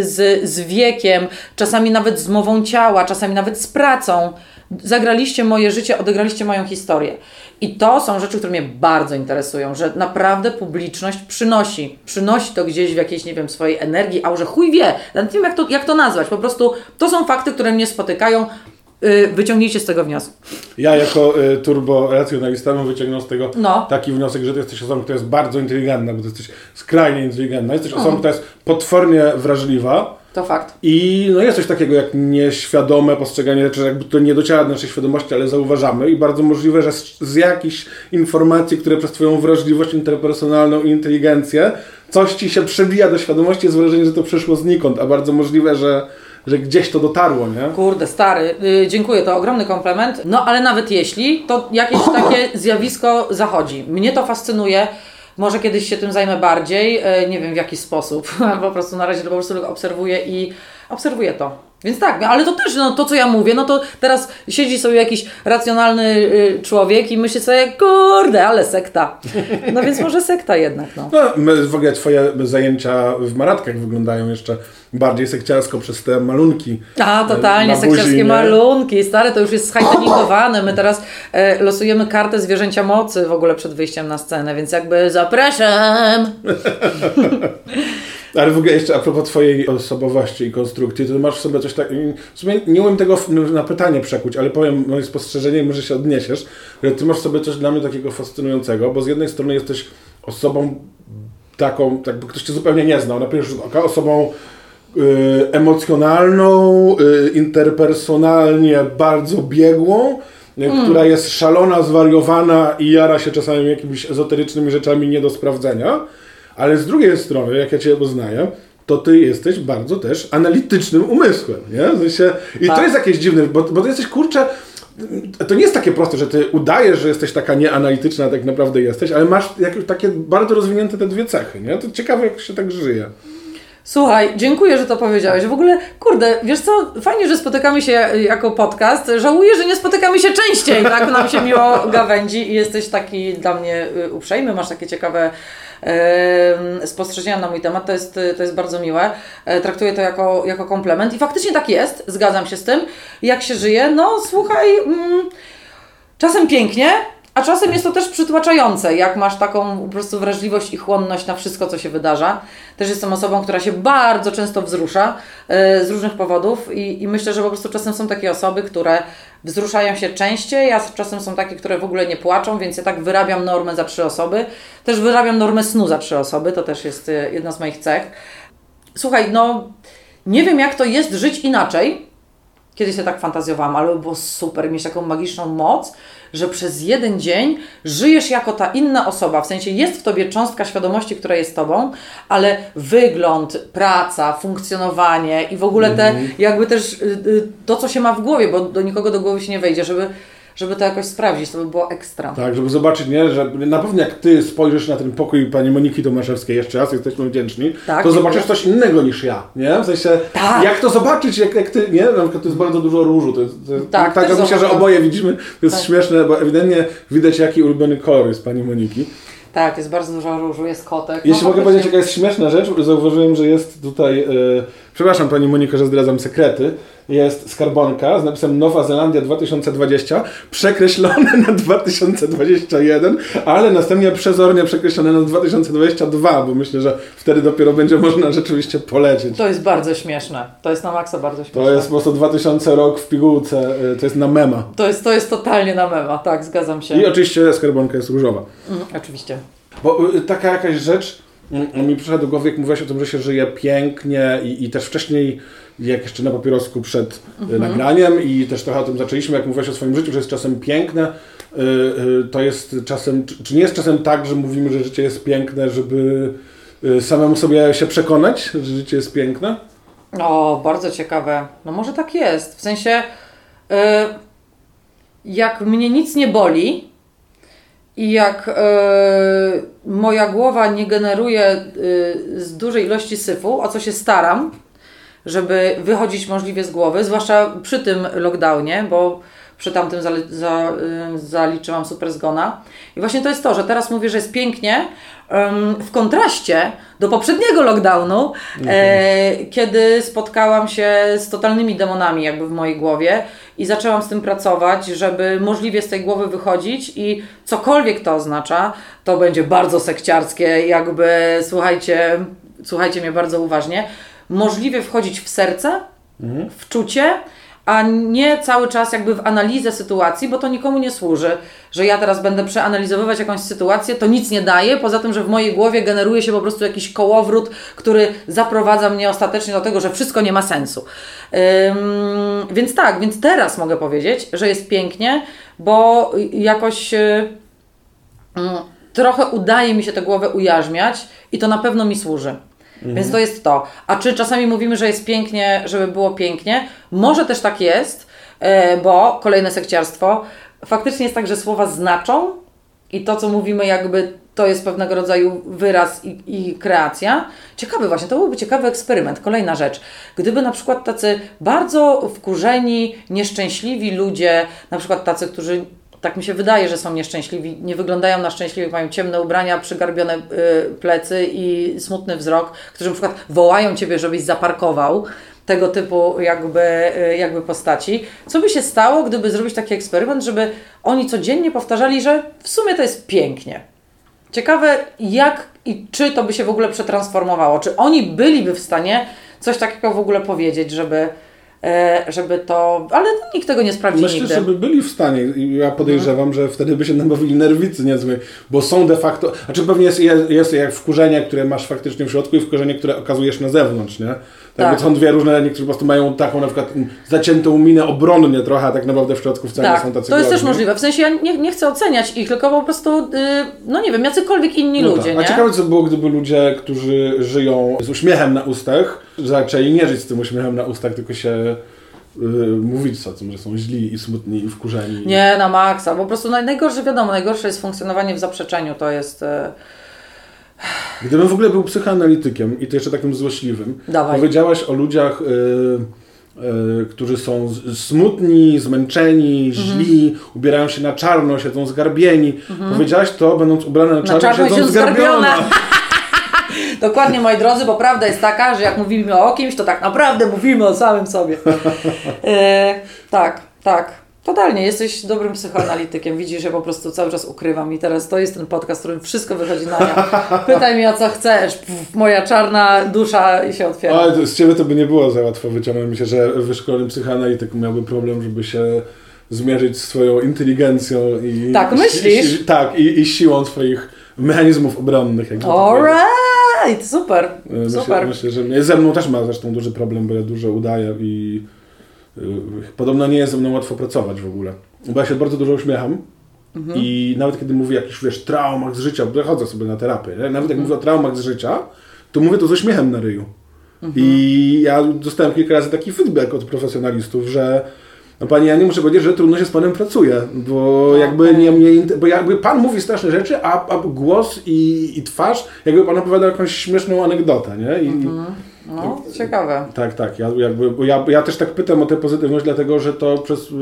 z, z wiekiem, czasami nawet z mową ciała, czasami nawet z pracą. Zagraliście moje życie, odegraliście moją historię. I to są rzeczy, które mnie bardzo interesują, że naprawdę publiczność przynosi, przynosi to gdzieś w jakiejś, nie wiem, swojej energii, a że chuj wie, nawet nie wiem jak to, jak to nazwać, po prostu to są fakty, które mnie spotykają, Yy, wyciągnijcie z tego wniosek. Ja jako y, turbo racjonalista bym wyciągnął z tego No. taki wniosek, że ty jesteś osobą, która jest bardzo inteligentna, bo ty jesteś skrajnie inteligentna, jesteś osobą, która jest potwornie wrażliwa To fakt. i no jest coś takiego jak nieświadome postrzeganie rzeczy, jakby to nie dociera do naszej świadomości, ale zauważamy i bardzo możliwe, że z, z jakichś informacji, które przez twoją wrażliwość interpersonalną i inteligencję coś ci się przebija do świadomości, jest wrażenie, że to przyszło znikąd, a bardzo możliwe, że, że gdzieś to dotarło, nie? Kurde, stary, yy, dziękuję, to ogromny komplement. No ale nawet jeśli, to jakieś takie zjawisko zachodzi. Mnie to fascynuje. Może kiedyś się tym zajmę bardziej, yy, nie wiem w jaki sposób. <laughs> po prostu na razie po prostu obserwuję i obserwuję to. Więc tak, ale to też, no to co ja mówię, no to teraz siedzi sobie jakiś racjonalny y, człowiek i myśli sobie, kurde, ale sekta. No więc może sekta jednak, no. No, w ogóle twoje zajęcia w maratkach wyglądają jeszcze bardziej sekciarsko przez te malunki. A, totalnie, na buzi, sekciarskie nie? malunki, stare, to już jest zhajtenikowane. My teraz e, losujemy kartę zwierzęcia mocy w ogóle przed wyjściem na scenę, więc jakby zapraszam. <laughs> Ale w ogóle jeszcze a propos twojej osobowości i konstrukcji, to masz w sobie coś tak... W sumie nie umiem tego na pytanie przekuć, ale powiem moje spostrzeżenie i może się odniesiesz, że ty masz w sobie coś dla mnie takiego fascynującego, bo z jednej strony jesteś osobą taką, tak by ktoś cię zupełnie nie znał, na pierwszy rzut oka, osobą y, emocjonalną, y, interpersonalnie bardzo biegłą, y, która jest szalona, zwariowana i jara się czasami jakimiś ezoterycznymi rzeczami nie do sprawdzenia, ale z drugiej strony, jak ja Cię poznaję, to Ty jesteś bardzo też analitycznym umysłem, nie? W sensie, I to Tak. jest jakieś dziwne, bo, bo Ty jesteś, kurczę, to nie jest takie proste, że Ty udajesz, że jesteś taka nieanalityczna, tak naprawdę jesteś, ale masz jakieś takie bardzo rozwinięte te dwie cechy, nie? To ciekawe, jak się tak żyje. Słuchaj, dziękuję, że to powiedziałeś. W ogóle, kurde, wiesz co, fajnie, że spotykamy się jako podcast. Żałuję, że nie spotykamy się częściej, tak? Nam się miło gawędzi i jesteś taki dla mnie y, uprzejmy, masz takie ciekawe spostrzeżenia na mój temat, to jest, to jest bardzo miłe. E, Traktuję to jako, jako komplement i faktycznie tak jest, zgadzam się z tym. Jak się żyje? No słuchaj, mm, czasem pięknie, a czasem jest to też przytłaczające, jak masz taką po prostu wrażliwość i chłonność na wszystko, co się wydarza. Też jestem osobą, która się bardzo często wzrusza e, z różnych powodów i, i myślę, że po prostu czasem są takie osoby, które wzruszają się częściej, a czasem są takie, które w ogóle nie płaczą, więc ja tak wyrabiam normę za trzy osoby. Też wyrabiam normę snu za trzy osoby, to też jest e, jedna z moich cech. Słuchaj, no nie wiem jak to jest żyć inaczej, Kiedyś się tak fantazjowałam, ale by było super mieć taką magiczną moc, że przez jeden dzień żyjesz jako ta inna osoba. W sensie jest w tobie cząstka świadomości, która jest tobą, ale wygląd, praca, funkcjonowanie i w ogóle te, jakby też y, y, to, co się ma w głowie, bo do nikogo do głowy się nie wejdzie, żeby, żeby to jakoś sprawdzić, to by było ekstra. Tak, żeby zobaczyć, nie, że na pewno jak ty spojrzysz na ten pokój pani Moniki Tomaszewskiej jeszcze raz, jesteśmy wdzięczni, Tak, to zobaczysz coś innego niż ja, nie? W sensie, Tak. jak to zobaczyć, jak, jak ty, nie? Na przykład to jest bardzo dużo różu, to jest, to jest Tak, tak myślę, że oboje widzimy, to jest Tak. śmieszne, bo ewidentnie widać jaki ulubiony kolor jest pani Moniki. Tak, jest bardzo dużo różu, jest kotek. Jeśli No, mogę powiedzieć, jaka jest śmieszna rzecz, zauważyłem, że jest tutaj, e, przepraszam Pani Moniko, że zdradzam sekrety, jest skarbonka z napisem Nowa Zelandia 2020, przekreślone na 2021, ale następnie przezornie przekreślone na 2022, bo myślę, że wtedy dopiero będzie można rzeczywiście polecieć. To jest bardzo śmieszne. To jest na maksa bardzo śmieszne. To jest po prostu 2000 rok w pigułce, e, to jest na mema. to jest, to jest totalnie na mema, tak, zgadzam się. I oczywiście skarbonka jest różowa. Mm, oczywiście. Bo y, taka jakaś rzecz mi przyszła do głowy, jak mówiłaś o tym, że się żyje pięknie i, i też wcześniej, jak jeszcze na papierosku przed y, nagraniem i też trochę o tym zaczęliśmy, jak mówiłaś o swoim życiu, że jest czasem piękne, y, y, to jest czasem, czy, czy nie jest czasem tak, że mówimy, że życie jest piękne, żeby y, samemu sobie się przekonać, że życie jest piękne? O, bardzo ciekawe. No może tak jest. W sensie, jak mnie nic nie boli i jak y, moja głowa nie generuje y, z dużej ilości syfu, o co się staram, żeby wychodzić możliwie z głowy, zwłaszcza przy tym lockdownie, bo przy tamtym zali- za, y, zaliczyłam super zgona. I właśnie to jest to, że teraz mówię, że jest pięknie, w kontraście do poprzedniego lockdownu, e, kiedy spotkałam się z totalnymi demonami jakby w mojej głowie i zaczęłam z tym pracować, żeby możliwie z tej głowy wychodzić i cokolwiek to oznacza, to będzie bardzo sekciarskie, jakby słuchajcie, słuchajcie mnie bardzo uważnie, możliwie wchodzić w serce, w czucie, a nie cały czas jakby w analizę sytuacji, bo to nikomu nie służy, że ja teraz będę przeanalizowywać jakąś sytuację, to nic nie daje, poza tym, że w mojej głowie generuje się po prostu jakiś kołowrót, który zaprowadza mnie ostatecznie do tego, że wszystko nie ma sensu. Ym, więc tak, więc teraz mogę powiedzieć, że jest pięknie, bo jakoś... Yy, trochę udaje mi się tę głowę ujarzmiać i to na pewno mi służy. Więc to jest to. A czy czasami mówimy, że jest pięknie, żeby było pięknie? Może też tak jest, e, bo kolejne sekciarstwo. Faktycznie jest tak, że słowa znaczą i to, co mówimy, jakby to jest pewnego rodzaju wyraz i, i kreacja. Ciekawy właśnie, to byłby ciekawy eksperyment. Kolejna rzecz. Gdyby na przykład tacy bardzo wkurzeni, nieszczęśliwi ludzie, na przykład tacy, którzy tak mi się wydaje, że są nieszczęśliwi, nie wyglądają na szczęśliwych, mają ciemne ubrania, przygarbione y, plecy i smutny wzrok, którzy na przykład wołają Ciebie, żebyś zaparkował, tego typu jakby, y, jakby postaci. Co by się stało, gdyby zrobić taki eksperyment, żeby oni codziennie powtarzali, że w sumie to jest pięknie. Ciekawe, jak i czy to by się w ogóle przetransformowało. Czy oni byliby w stanie coś takiego w ogóle powiedzieć, żeby, żeby to. Ale nikt tego nie sprawdzi Myślę, nigdy. że by byli w stanie ja podejrzewam, że wtedy by się nabawili nerwicy niezłej, bo są de facto, znaczy pewnie jest, jest, jest jak wkurzenie, które masz faktycznie w środku i wkurzenie, które okazujesz na zewnątrz, nie? Tak, Tak. Są dwie różne, niektórzy po prostu mają taką na przykład zaciętą minę obronnie trochę, a tak naprawdę w środku wcale nie Tak, są tacy to jest też możliwe. W sensie ja nie, nie chcę oceniać ich, tylko po prostu, y, no nie wiem, jacykolwiek inni No ludzie, tak. A ciekawe, co by było, gdyby ludzie, którzy żyją z uśmiechem na ustach, zaczęli nie żyć z tym uśmiechem na ustach, tylko się y, mówić o tym, że są źli i smutni i wkurzeni. Nie, na maksa. Po prostu naj, najgorsze, wiadomo, najgorsze jest funkcjonowanie w zaprzeczeniu. To jest. Gdybym w ogóle był psychoanalitykiem i to jeszcze takim złośliwym, Dawaj. powiedziałaś o ludziach, y, y, którzy są smutni, zmęczeni, Mhm. źli, ubierają się na czarno, siedzą zgarbieni. Powiedziałaś to, będąc ubrana na czarno, czarno siedząc siedząc zgarbiona. zgarbiona. <laughs> Dokładnie, moi drodzy, bo prawda jest taka, że jak mówimy o kimś, to tak naprawdę mówimy o samym sobie. E, tak, tak. Totalnie, jesteś dobrym psychoanalitykiem. Widzisz, że po prostu cały czas ukrywam i teraz to jest ten podcast, w którym wszystko wychodzi na nią. <laughs> Pytaj mnie o co chcesz. Pff, moja czarna dusza się otwiera. Ale z Ciebie to by nie było za łatwo wyciągnąć. Myślę, że wyszkolony psychoanalityk miałby problem, żeby się zmierzyć z swoją inteligencją i... Tak, i- myślisz? i- tak, i, i siłą swoich mechanizmów obronnych. powiedzieć. Alright, super, Myślę, super. myślę, że mnie, ze mną też ma zresztą duży problem, bo ja dużo udaję i podobno nie jest ze mną łatwo pracować w ogóle. Bo ja się bardzo dużo uśmiecham Mhm. i nawet kiedy mówię o jakichś, wiesz, traumach z życia, bo chodzę sobie na terapię, nie? nawet Mhm. jak mówię o traumach z życia, to mówię to z uśmiechem na ryju. Mhm. I ja dostałem kilka razy taki feedback od profesjonalistów, że no Pani, ja nie muszę powiedzieć, że trudno się z Panem pracuje, bo Tak. jakby nie mnie, bo jakby Pan mówi straszne rzeczy, a, a głos i, i twarz, jakby Pan opowiadał jakąś śmieszną anegdotę, nie? I, No, ciekawe. Tak, tak. Ja, jakby, ja, ja też tak pytam o tę pozytywność, dlatego że to przez y,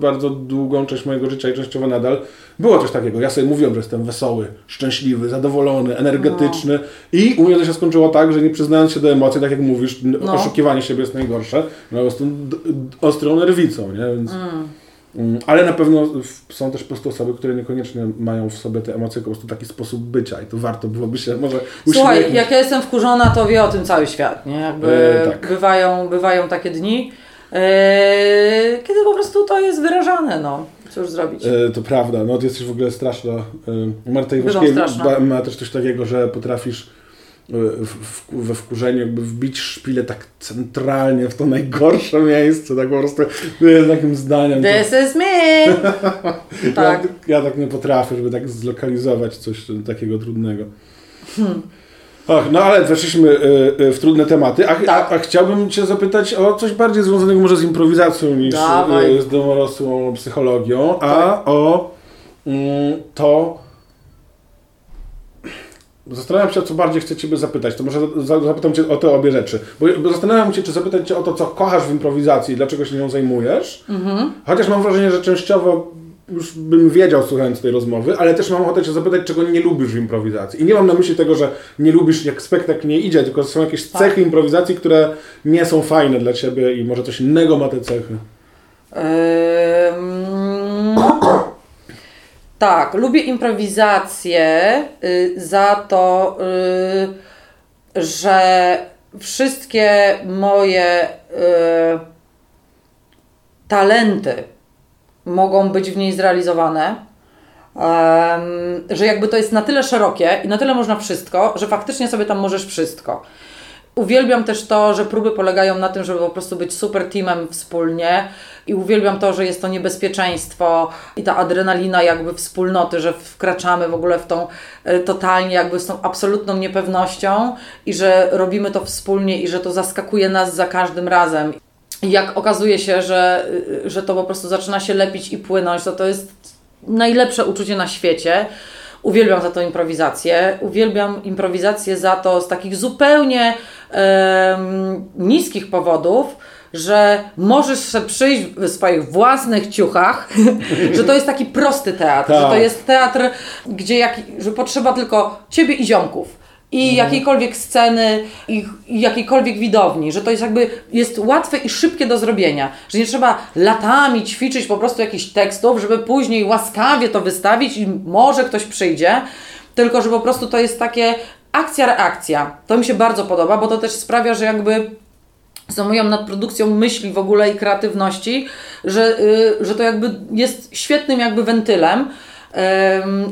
bardzo długą część mojego życia i częściowo nadal było coś takiego. Ja sobie mówiłem, że jestem wesoły, szczęśliwy, zadowolony, energetyczny i u mnie to się skończyło tak, że nie przyznając się do emocji, tak jak mówisz, No. oszukiwanie siebie jest najgorsze, no d- d- ostrą nerwicą, nie? Więc, mm, Ale na pewno są też po prostu osoby, które niekoniecznie mają w sobie te emocje, po prostu taki sposób bycia i to warto byłoby się może Słuchaj, uśmiechnąć. jak ja jestem wkurzona, to wie o tym cały świat, nie? Jakby E, tak. bywają, bywają takie dni, e, kiedy po prostu to jest wyrażane, no. Cóż zrobić? E, To prawda, no ty jesteś w ogóle straszna. E, Marta Iwaszkiewicz ma też coś takiego, że potrafisz we wkurzeniu jakby wbić szpilę tak centralnie w to najgorsze miejsce, tak po prostu e, takim zdaniem. to- This is me! <laughs> tak. Ja, ja tak nie potrafię, żeby tak zlokalizować coś takiego trudnego. Hmm. Och, no ale weszliśmy e, e, w trudne tematy, a, Tak. a, a chciałbym Cię zapytać o coś bardziej związanego może z improwizacją niż Dawaj. e, z domorosłą psychologią, a o mm, to... Zastanawiam się, o co bardziej chcę Ciebie zapytać. To może za- zapytam Cię o te obie rzeczy. Bo, zastanawiam się, czy zapytać Cię o to, co kochasz w improwizacji i dlaczego się nią zajmujesz. Chociaż mam wrażenie, że częściowo już bym wiedział słuchając tej rozmowy, ale też mam ochotę Cię zapytać, czego nie lubisz w improwizacji. I nie mam na myśli tego, że nie lubisz jak spektakl nie idzie, tylko są jakieś Tak. cechy improwizacji, które nie są fajne dla Ciebie i może coś innego ma te cechy. Ym, tak, lubię improwizację y, za to, y, że wszystkie moje y, talenty mogą być w niej zrealizowane. Że jakby to jest na tyle szerokie i na tyle można wszystko, że faktycznie sobie tam możesz wszystko. Uwielbiam też to, że próby polegają na tym, żeby po prostu być super teamem wspólnie i uwielbiam to, że jest to niebezpieczeństwo i ta adrenalina jakby wspólnoty, że wkraczamy w ogóle w tą e, totalnie jakby z tą absolutną niepewnością i że robimy to wspólnie i że to zaskakuje nas za każdym razem. Jak okazuje się, że, że to po prostu zaczyna się lepić i płynąć, to to jest najlepsze uczucie na świecie. Uwielbiam za to improwizację. Uwielbiam improwizację za to z takich zupełnie em, niskich powodów, że możesz przyjść w swoich własnych ciuchach, <laughs> że to jest taki prosty teatr, że to Tak. jest teatr, gdzie jak, że potrzeba tylko ciebie i ziomków. I jakiejkolwiek sceny, i, jakiejkolwiek widowni, że to jest jakby, jest łatwe i szybkie do zrobienia, że nie trzeba latami ćwiczyć po prostu jakichś tekstów, żeby później łaskawie to wystawić i może ktoś przyjdzie, tylko że po prostu to jest takie akcja, reakcja. To mi się bardzo podoba, bo to też sprawia, że jakby za moją nadprodukcją myśli w ogóle i kreatywności, że, y, że to jakby jest świetnym jakby wentylem.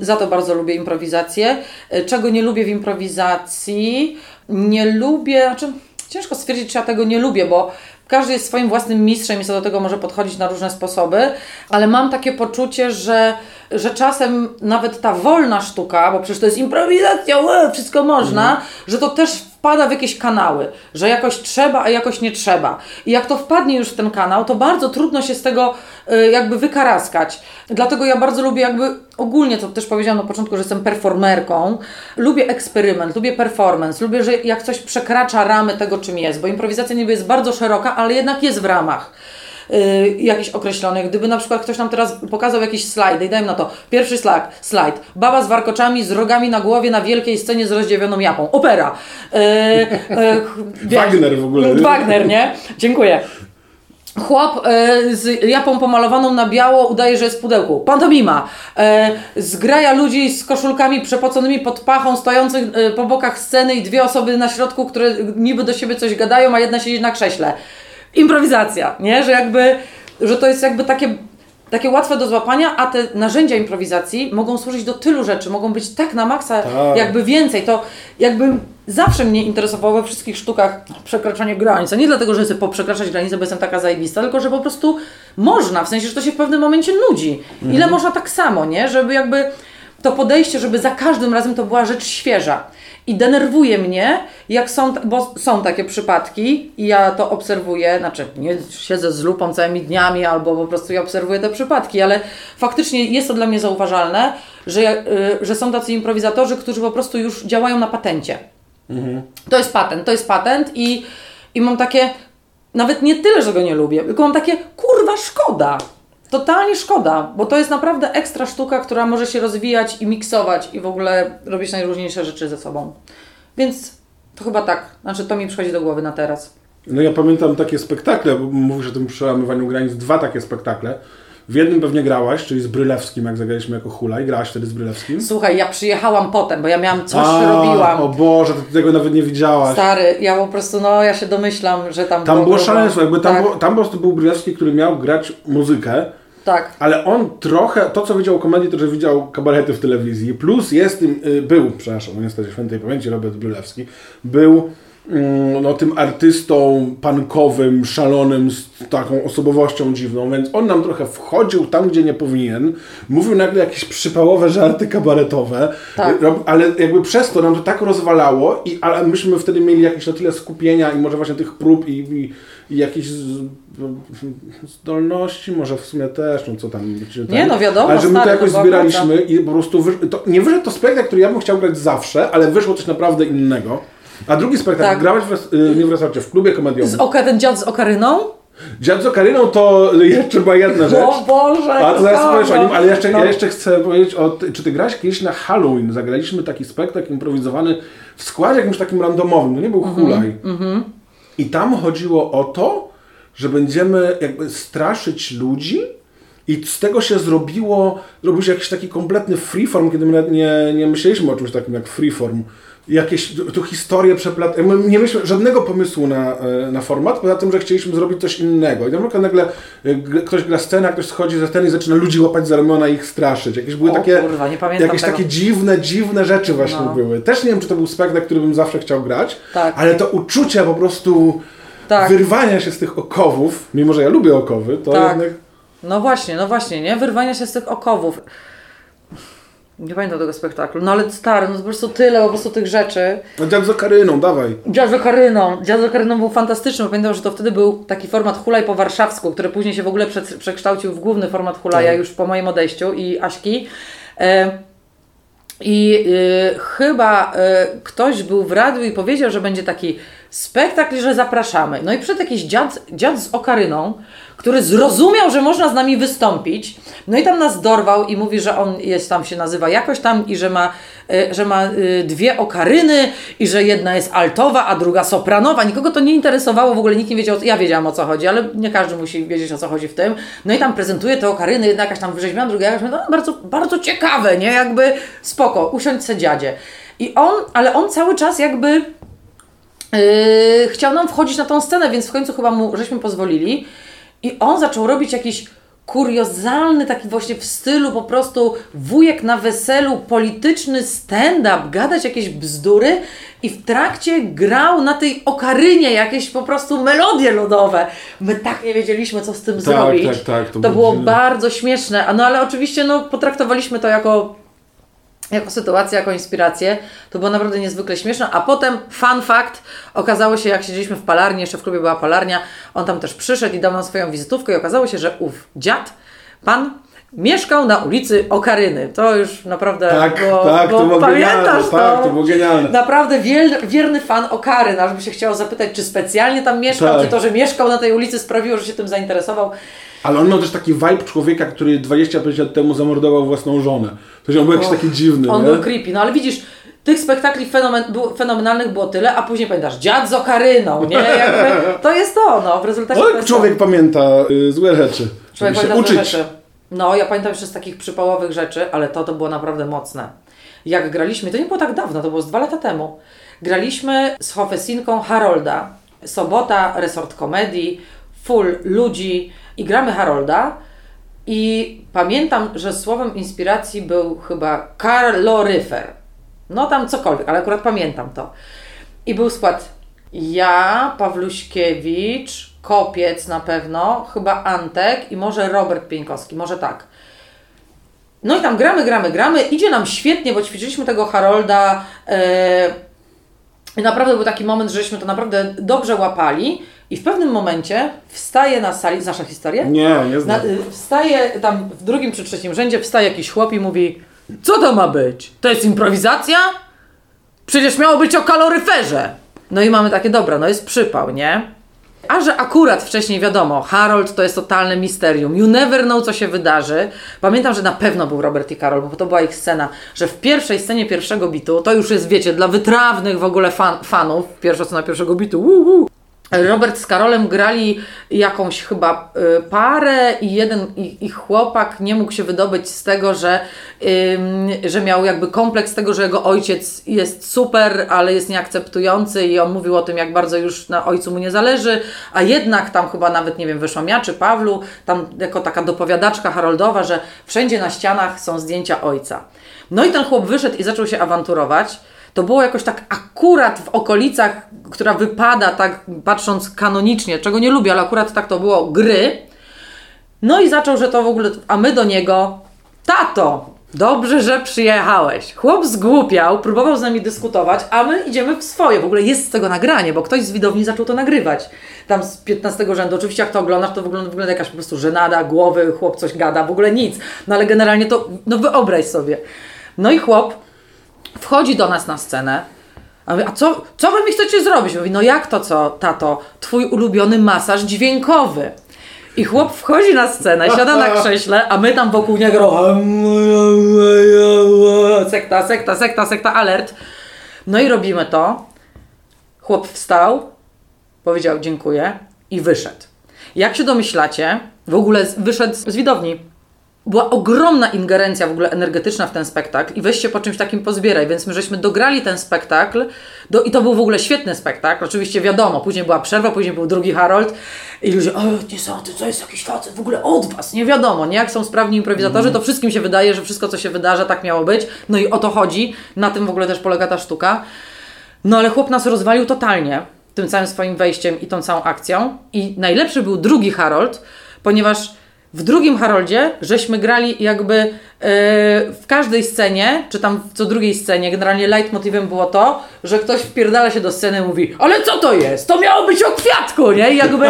Za to bardzo lubię improwizację. Y, Czego nie lubię w improwizacji? Nie lubię, znaczy ciężko stwierdzić, czy ja tego nie lubię, bo każdy jest swoim własnym mistrzem i sobie do tego może podchodzić na różne sposoby, ale mam takie poczucie, że, że czasem nawet ta wolna sztuka, bo przecież to jest improwizacja, łe, wszystko można, że to też wpada w jakieś kanały, że jakoś trzeba, a jakoś nie trzeba. I jak to wpadnie już w ten kanał, to bardzo trudno się z tego y, jakby wykaraskać. Dlatego ja bardzo lubię jakby ogólnie, co też powiedziałam na początku, że jestem performerką, lubię eksperyment, lubię performance, lubię, że jak coś przekracza ramy tego, czym jest, bo improwizacja niby jest bardzo szeroka, ale jednak jest w ramach y, jakichś określonych. Gdyby na przykład ktoś nam teraz pokazał jakieś slajdy i dajmy na to, pierwszy slajd, slajd, baba z warkoczami, z rogami na głowie na wielkiej scenie z rozdziawioną japą. Opera. Y, y, wiesz, Wagner w ogóle. Wagner, nie? Dziękuję. Chłop e, z japą pomalowaną na biało udaje, że jest w pudełku. Pantomima. E, zgraja ludzi z koszulkami przepoconymi pod pachą, stojących e, po bokach sceny i dwie osoby na środku, które niby do siebie coś gadają, a jedna siedzi na krześle. Improwizacja, nie? Że jakby, że to jest jakby takie takie łatwe do złapania, a te narzędzia improwizacji mogą służyć do tylu rzeczy, mogą być tak na maksa, Tak. jakby więcej. To jakby zawsze mnie interesowało we wszystkich sztukach przekraczanie granic. A nie dlatego, że chcę poprzekraczać granicę, bo jestem taka zajebista, tylko że po prostu można, w sensie, że to się w pewnym momencie nudzi. Ile można tak samo, nie? Żeby jakby to podejście, żeby za każdym razem to była rzecz świeża. I denerwuje mnie, jak są, bo są takie przypadki i ja to obserwuję, znaczy nie siedzę z lupą całymi dniami albo po prostu ja obserwuję te przypadki, ale faktycznie jest to dla mnie zauważalne, że, y, że są tacy improwizatorzy, którzy po prostu już działają na patencie. To jest patent, to jest patent i, i mam takie, nawet nie tyle, że go nie lubię, tylko mam takie, kurwa, szkoda. Totalnie szkoda, bo to jest naprawdę ekstra sztuka, która może się rozwijać i miksować i w ogóle robić najróżniejsze rzeczy ze sobą. Więc to chyba tak, znaczy to mi przychodzi do głowy na teraz. No ja pamiętam takie spektakle, bo mówisz o tym przełamywaniu granic, dwa takie spektakle. W jednym pewnie grałaś, czyli z Brylewskim, jak zagraliśmy jako hula i grałaś wtedy z Brylewskim. Słuchaj, ja przyjechałam potem, bo ja miałam coś, A, robiłam. O Boże, ty tego nawet nie widziałaś. Stary, ja po prostu, no ja się domyślam, że tam Tam było grubo. szaleństwo, jakby tam, tak, było, tam po prostu był Brylewski, który miał grać muzykę, tak. ale on trochę, to co widział komedii, to że widział kabarety w telewizji, plus jest tym, y, był, przepraszam, niestety świętej pamięci Robert Brylewski, był mm, no, tym artystą punkowym, szalonym, z taką osobowością dziwną, więc on nam trochę wchodził tam, gdzie nie powinien, mówił nagle jakieś przypałowe żarty kabaretowe, Tak. ale jakby przez to nam to tak rozwalało, i, ale myśmy wtedy mieli jakieś na tyle skupienia i może właśnie tych prób i, i, i jakieś z, zdolności, może w sumie też, no co tam. Czy Nie, no wiadomo, Ale że my to jakoś no zbieraliśmy i po prostu, wysz, to, nie wyszedł to spektakl, który ja bym chciał grać zawsze, ale wyszło coś naprawdę innego. A drugi spektakl, Tak. grałeś w, y, nie w resorcie, w klubie komediowym. Z oka, ten dziad z okaryną? Dziad z Okaryną to jeszcze była jedna rzecz. O Boże! A to zaraz powiesz o nim, ale jeszcze, No. ja jeszcze chcę powiedzieć o... Czy ty grałeś kiedyś na Halloween? Zagraliśmy taki spektakl improwizowany w składzie jakimś takim randomowym, to nie był Mhm, hulaj. I tam chodziło o to, że będziemy jakby straszyć ludzi i z tego się zrobiło, zrobił się jakiś taki kompletny freeform, kiedy my nie, nie myśleliśmy o czymś takim jak freeform. Jakieś tu, historie przeplat... My nie mieliśmy żadnego pomysłu na, e, na format, poza tym, że chcieliśmy zrobić coś innego. I na przykład nagle e, ktoś gra scenę, ktoś schodzi ze sceny i zaczyna ludzi łapać za ramiona i ich straszyć. Jakieś były O takie, kurwa, jakieś tego. takie dziwne, dziwne rzeczy właśnie No. były. Też nie wiem, czy to był spektakl, który bym zawsze chciał grać, Tak. ale to uczucie po prostu Tak. wyrwania się z tych okowów, mimo że ja lubię okowy, to Tak. jednak... No właśnie, no właśnie, nie? Wyrwania się z tych okowów. Nie pamiętam tego spektaklu, no ale stary, no po prostu tyle po prostu tych rzeczy. No dziad z okaryną, dawaj. Dziad z okaryną. Dziad z okaryną był fantastyczny, bo pamiętam, że to wtedy był taki format hulaj po warszawsku, który później się w ogóle prze, przekształcił w główny format hulaja Tak. już po moim odejściu i Aśki. E, I y, chyba y, ktoś był w radiu i powiedział, że będzie taki spektakl, że zapraszamy. No i przed jakiś dziad, dziad z okaryną, który zrozumiał, że można z nami wystąpić. No i tam nas dorwał i mówi, że on jest tam, się nazywa jakoś tam i że ma, y, że ma y, dwie okaryny i że jedna jest altowa, a druga sopranowa. Nikogo to nie interesowało, w ogóle nikt nie wiedział, ja wiedziałam o co chodzi, ale nie każdy musi wiedzieć o co chodzi w tym. No i tam prezentuje te okaryny, jedna jakaś tam wyrzeźbiona, druga jakaś, no bardzo, bardzo ciekawe, nie? Jakby spoko, usiądź se dziadzie. I on, ale on cały czas jakby Yy, chciał nam wchodzić na tą scenę, więc w końcu chyba mu żeśmy pozwolili. I on zaczął robić jakiś kuriozalny, taki właśnie w stylu po prostu wujek na weselu, polityczny stand-up, gadać jakieś bzdury i w trakcie grał na tej okarynie jakieś po prostu melodie ludowe. My tak nie wiedzieliśmy, co z tym zrobić. tak, tak, to to było było dziwne. bardzo śmieszne, a no ale oczywiście no, potraktowaliśmy to jako jako sytuację, jako inspirację. To było naprawdę niezwykle śmieszne. A potem, fun fact, okazało się, jak siedzieliśmy w palarni, jeszcze w klubie była palarnia, on tam też przyszedł i dał nam swoją wizytówkę i okazało się, że ów dziad, pan, mieszkał na ulicy Okaryny. To już naprawdę Tak, było, tak, to było pamiętasz genialne, to? tak, to było genialne. Naprawdę wiel, wierny fan Okaryn, aż by się chciało zapytać, czy specjalnie tam mieszkał, Tak. czy to, że mieszkał na tej ulicy sprawiło, że się tym zainteresował. Ale on miał też taki vibe człowieka, który 25 lat temu zamordował własną żonę. To się on był jakiś taki dziwny, On nie? był creepy, no ale widzisz, tych spektakli fenomen, fenomenalnych było tyle, a później pamiętasz, dziad z okaryną, nie? Jakby, to jest to, no, w rezultacie jest człowiek to. pamięta y, złe rzeczy. Człowiek pamięta złe uczyć. rzeczy. No, ja pamiętam jeszcze z takich przypałowych rzeczy, ale to to było naprawdę mocne. Jak graliśmy, to nie było tak dawno, to było z dwa lata temu. Graliśmy z Hofesinką Harolda. Sobota, resort komedii, full ludzi i gramy Harolda. I pamiętam, że słowem inspiracji był chyba kaloryfer. No tam cokolwiek, ale akurat pamiętam to. I był skład ja, Pawluśkiewicz, Kopiec na pewno, chyba Antek i może Robert Pieńkowski, może tak. No i tam gramy, gramy, gramy. Idzie nam świetnie, bo ćwiczyliśmy tego Harolda. I naprawdę był taki moment, żeśmy to naprawdę dobrze łapali. I w pewnym momencie wstaje na sali, znasz historię? Nie, nie znam. Na, y, wstaje tam w drugim czy trzecim rzędzie, wstaje jakiś chłop i mówi Co to ma być? To jest improwizacja? Przecież miało być o kaloryferze. No i mamy takie, dobra, no jest przypał, nie? A że akurat wcześniej wiadomo, Harold to jest totalne misterium. You never know, co się wydarzy. Pamiętam, że na pewno był Robert i Karol, bo to była ich scena, że w pierwszej scenie pierwszego bitu, to już jest, wiecie, dla wytrawnych w ogóle fan, fanów, pierwsza scena pierwszego bitu, woo. Robert z Karolem grali jakąś chyba y, parę i jeden ich, chłopak nie mógł się wydobyć z tego, że, że miał jakby kompleks tego, że jego ojciec jest super, ale jest nieakceptujący i on mówił o tym, jak bardzo już na ojcu mu nie zależy, a jednak tam chyba nawet, nie wiem, wyszłam ja czy Pawlu, tam jako taka dopowiadaczka Haroldowa, że wszędzie na ścianach są zdjęcia ojca. No i ten chłop wyszedł i zaczął się awanturować. To było jakoś tak akurat w okolicach, która wypada tak patrząc kanonicznie, czego nie lubię, ale akurat tak to było, gry. No i zaczął, że to w ogóle, a my do niego, tato, dobrze, że przyjechałeś. Chłop zgłupiał, próbował z nami dyskutować, a my idziemy w swoje. W ogóle jest z tego nagranie, bo ktoś z widowni zaczął to nagrywać. Tam z 15 rzędu. Oczywiście jak to oglądasz, to wygląda, wygląda jakaś po prostu żenada, głowy, chłop coś gada, w ogóle nic. No ale generalnie to, no wyobraź sobie. No i chłop wchodzi do nas na scenę. A, mówię, a co, co wy mi chcecie zrobić? Mówi, no jak to co, tato? Twój ulubiony masaż dźwiękowy. I chłop wchodzi na scenę, siada na <laughs> krześle, a my tam wokół niego sekta, sekta, sekta, sekta, alert. No i robimy to. Chłop wstał, powiedział dziękuję i wyszedł. Jak się domyślacie, w ogóle wyszedł z widowni. Była ogromna ingerencja w ogóle energetyczna w ten spektakl i weź się po czymś takim pozbieraj, więc my żeśmy dograli ten spektakl do, i to był w ogóle świetny spektakl, oczywiście wiadomo, później była przerwa, później był drugi Harold i ludzie, o niesamowite, to jest jakiś facet w ogóle od was, nie wiadomo, nie, jak są sprawni improwizatorzy, to wszystkim się wydaje, że wszystko co się wydarza tak miało być, no i o to chodzi, na tym w ogóle też polega ta sztuka. No ale chłop nas rozwalił totalnie tym całym swoim wejściem i tą całą akcją. I najlepszy był drugi Harold, ponieważ W drugim Haroldzie żeśmy grali jakby e, w każdej scenie, czy tam w co drugiej scenie, generalnie leitmotivem było to, że ktoś wpierdala się do sceny i mówi ale co to jest? To miało być o kwiatku, nie? I jakby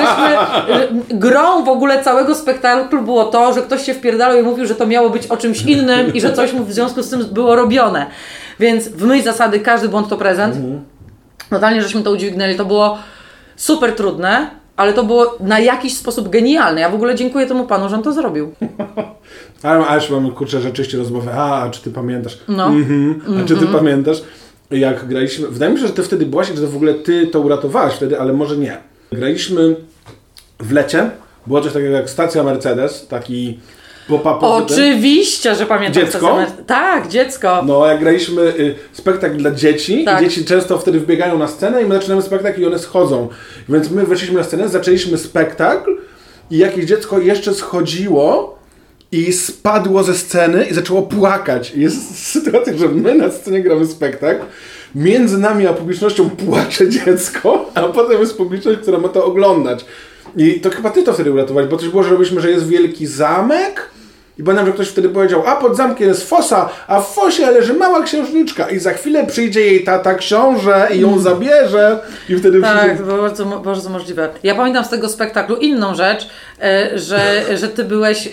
żeśmy, e, grą w ogóle całego spektaklu było to, że ktoś się wpierdalał i mówił, że to miało być o czymś innym i że coś mu w związku z tym było robione. Więc w myśl zasady każdy błąd to prezent. Totalnie żeśmy to udźwignęli. To było super trudne, ale to było na jakiś sposób genialne. Ja w ogóle dziękuję temu panu, że on to zrobił. <laughs> Ale a już mamy kurczę rzeczywiście rozmowę. A, czy ty pamiętasz? No. Mhm. A czy ty pamiętasz, jak graliśmy. Wydaje mi się, że ty wtedy byłaś że w ogóle ty to uratowałaś wtedy, ale może nie. Graliśmy w lecie. Było coś takiego jak stacja Mercedes, taki Oczywiście, że pamiętam. Dziecko? Tak, dziecko. No, jak graliśmy y, spektakl dla dzieci Tak. dzieci często wtedy wbiegają na scenę i my zaczynamy spektakl i one schodzą. Więc my weszliśmy na scenę, zaczęliśmy spektakl i jakieś dziecko jeszcze schodziło i spadło ze sceny i zaczęło płakać. I jest <laughs> sytuacja, że my na scenie gramy spektakl, między nami a publicznością płacze <laughs> dziecko, a potem jest publiczność, która ma to oglądać. I to chyba ty to wtedy uratowałeś, bo coś było, że robiliśmy, że jest wielki zamek i pamiętam, że ktoś wtedy powiedział, a pod zamkiem jest fosa, a w fosie leży mała księżniczka i za chwilę przyjdzie jej tata książę i ją zabierze i wtedy Mm. Tak, było bardzo, bardzo możliwe. Ja pamiętam z tego spektaklu inną rzecz, e, że, że ty byłeś e,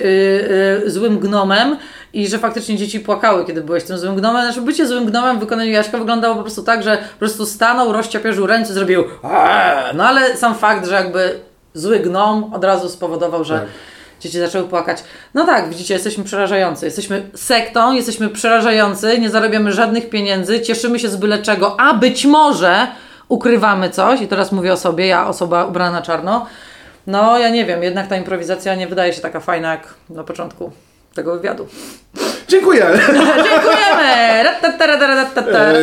e, złym gnomem i że faktycznie dzieci płakały, kiedy byłeś tym złym gnomem. Znaczy bycie złym gnomem w wykonaniu Jaśka wyglądało po prostu tak, że po prostu stanął, rozciapierzył ręce, zrobił "Aaa!" no ale sam fakt, że jakby zły gnom od razu spowodował, że Tak. dzieci zaczęły płakać. No tak, widzicie, jesteśmy przerażający. Jesteśmy sektą, jesteśmy przerażający, nie zarabiamy żadnych pieniędzy, cieszymy się z byle czego, a być może ukrywamy coś, i teraz mówię o sobie, ja osoba ubrana na czarno. No, ja nie wiem, jednak ta improwizacja nie wydaje się taka fajna jak na początku tego wywiadu. Dziękuję! Dziękujemy!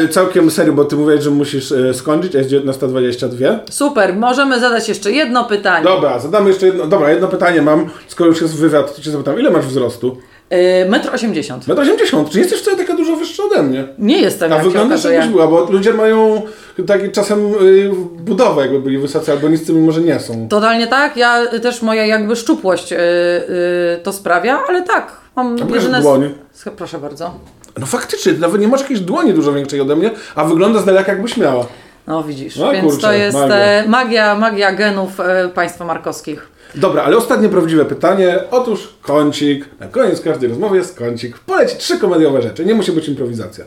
E, całkiem serio, bo ty mówiłeś, że musisz e, skończyć, jest 19.22. Super, możemy zadać jeszcze jedno pytanie. Dobra, zadamy jeszcze jedno, dobra, jedno pytanie mam, skoro już jest wywiad, to cię zapytam, ile masz wzrostu? Yy, Metr 80. 1,80 m, czy jesteś wcale taka dużo wyższa ode mnie? Nie jestem, A wyglądasz jakbyś była, bo ludzie mają takie czasem y, budowę, jakby byli wysocy albo niscy, mimo że nie są. Totalnie tak. Ja y, też moja jakby szczupłość y, y, to sprawia, ale tak. Mam pokaż jedyne... dłoń. Proszę bardzo. No faktycznie, ty nawet nie masz jakiejś dłoni dużo większej ode mnie, a wygląda z daleka jakbyś miała. No widzisz. No, Więc kurczę, to jest magia. magia, magia, magia genów e, państwa markowskich. Dobra, ale ostatnie prawdziwe pytanie. Otóż kącik. Na koniec każdej rozmowy jest kącik. Poleć trzy komediowe rzeczy. Nie musi być improwizacja.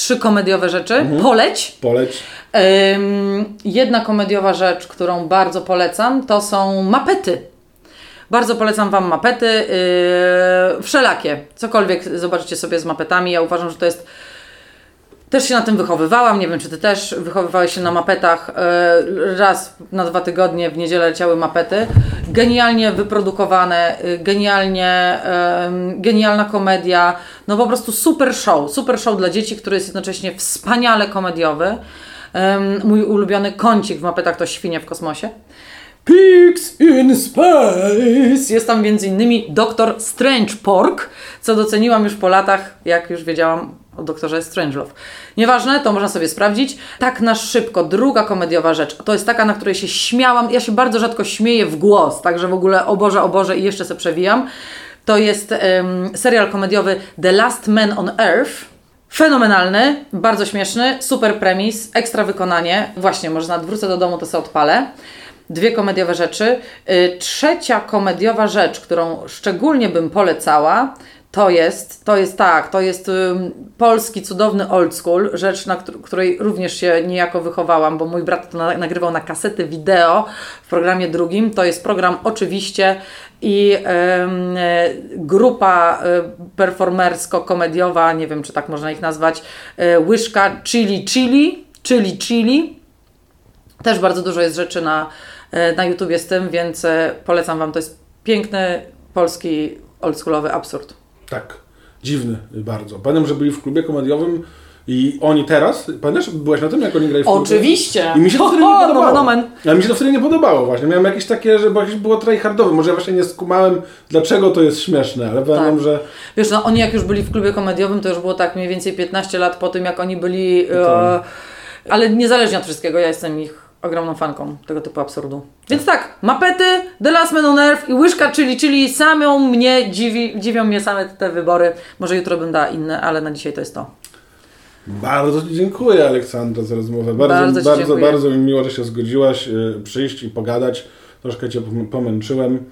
Trzy komediowe rzeczy. Mhm. Poleć. Poleć. Ym, jedna komediowa rzecz, którą bardzo polecam, to są mapety. Bardzo polecam Wam mapety, yy, wszelakie, cokolwiek zobaczycie sobie z mapetami. Ja uważam, że to jest. Też się na tym wychowywałam, nie wiem czy Ty też wychowywałeś się na mapetach. Yy, raz na dwa tygodnie w niedzielę leciały mapety. Genialnie wyprodukowane, yy, genialnie, genialna komedia. No po prostu super show, super show dla dzieci, który jest jednocześnie wspaniale komediowy. Mój ulubiony kącik w mapetach to Świnie w kosmosie. Pigs in Space! Jest tam między innymi doktor Strange Pork, co doceniłam już po latach, jak już wiedziałam o doktorze Strangelove. Nieważne, to można sobie sprawdzić. Tak na szybko, druga komediowa rzecz, to jest taka, na której się śmiałam. Ja się bardzo rzadko śmieję w głos, także w ogóle o Boże, o Boże i jeszcze se przewijam. To jest em, serial komediowy The Last Man on Earth. Fenomenalny, bardzo śmieszny, super premis, ekstra wykonanie. Właśnie, może nawet wrócę do domu, to sobie odpalę. Dwie komediowe rzeczy. Y, Trzecia komediowa rzecz, którą szczególnie bym polecała, to jest, to jest tak, to jest ym, polski cudowny old school, rzecz, na któr- której również się niejako wychowałam, bo mój brat to na, nagrywał na kasety wideo w programie drugim. To jest program oczywiście i e, grupa e, performersko-komediowa, nie wiem czy tak można ich nazwać, e, Łyżka Chili Chili, Chili Chili. Też bardzo dużo jest rzeczy na, e, na YouTubie z tym, więc polecam Wam. To jest piękny polski oldschoolowy absurd. Tak. Dziwny bardzo. Pamiętam, że byli w klubie komediowym i oni teraz, pamiętasz, byłaś na tym, jak oni grali w klubie? Oczywiście! I mi się to wtedy nie podobało. nomen omen. Ale mi się to wtedy nie podobało właśnie. Miałem jakieś takie, że bo jakieś było tryhardowe. Może ja właśnie nie skumałem, dlaczego to jest śmieszne, ale pamiętam, Tak. że Wiesz, no oni jak już byli w klubie komediowym, to już było tak mniej więcej 15 lat po tym, jak oni byli. No tak. E, ale niezależnie od wszystkiego, ja jestem ich ogromną fanką tego typu absurdu. Więc tak, mapety, The Last Man on Earth i łyżka, czyli, czyli samą mnie dziwi, dziwią mnie same te wybory. Może jutro będę dała inne, ale na dzisiaj to jest to. Bardzo Ci dziękuję Aleksandra za rozmowę. Bardzo, Bardzo bardzo, bardzo, mi miło, że się zgodziłaś y, przyjść i pogadać. Troszkę Cię pom- pomęczyłem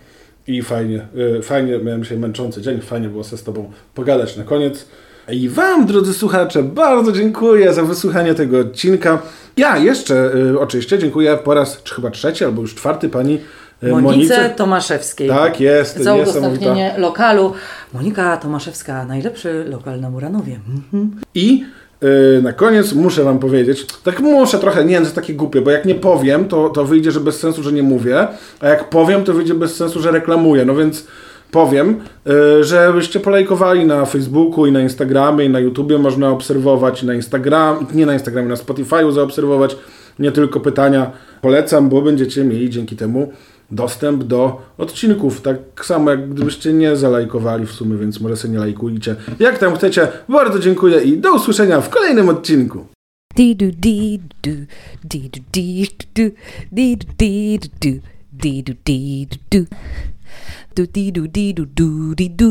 i fajnie, y, fajnie, miałem dzisiaj męczący dzień, fajnie było się z Tobą pogadać na koniec. I Wam, drodzy słuchacze, bardzo dziękuję za wysłuchanie tego odcinka. Ja jeszcze y, oczywiście dziękuję po raz czy chyba trzeci albo już czwarty Pani y, Monice Monice. Tomaszewskiej. Tak, jest. Za udostępnienie lokalu. Monika Tomaszewska, najlepszy lokal na Muranowie. Mhm. I yy, na koniec muszę Wam powiedzieć, tak muszę trochę, nie wiem, to jest takie głupie, bo jak nie powiem, to, to wyjdzie, że bez sensu, że nie mówię, a jak powiem, to wyjdzie bez sensu, że reklamuję. No więc powiem, yy, żebyście polajkowali na Facebooku i na Instagramie i na YouTubie można obserwować, na Instagram, nie na Instagramie, na Spotify'u zaobserwować, nie tylko pytania. Polecam, bo będziecie mieli dzięki temu dostęp do odcinków. Tak samo jak gdybyście nie zalajkowali w sumie, więc może sobie nie lajkujcie. Jak tam chcecie, bardzo dziękuję i do usłyszenia w kolejnym odcinku. do dee do dee do do dee do.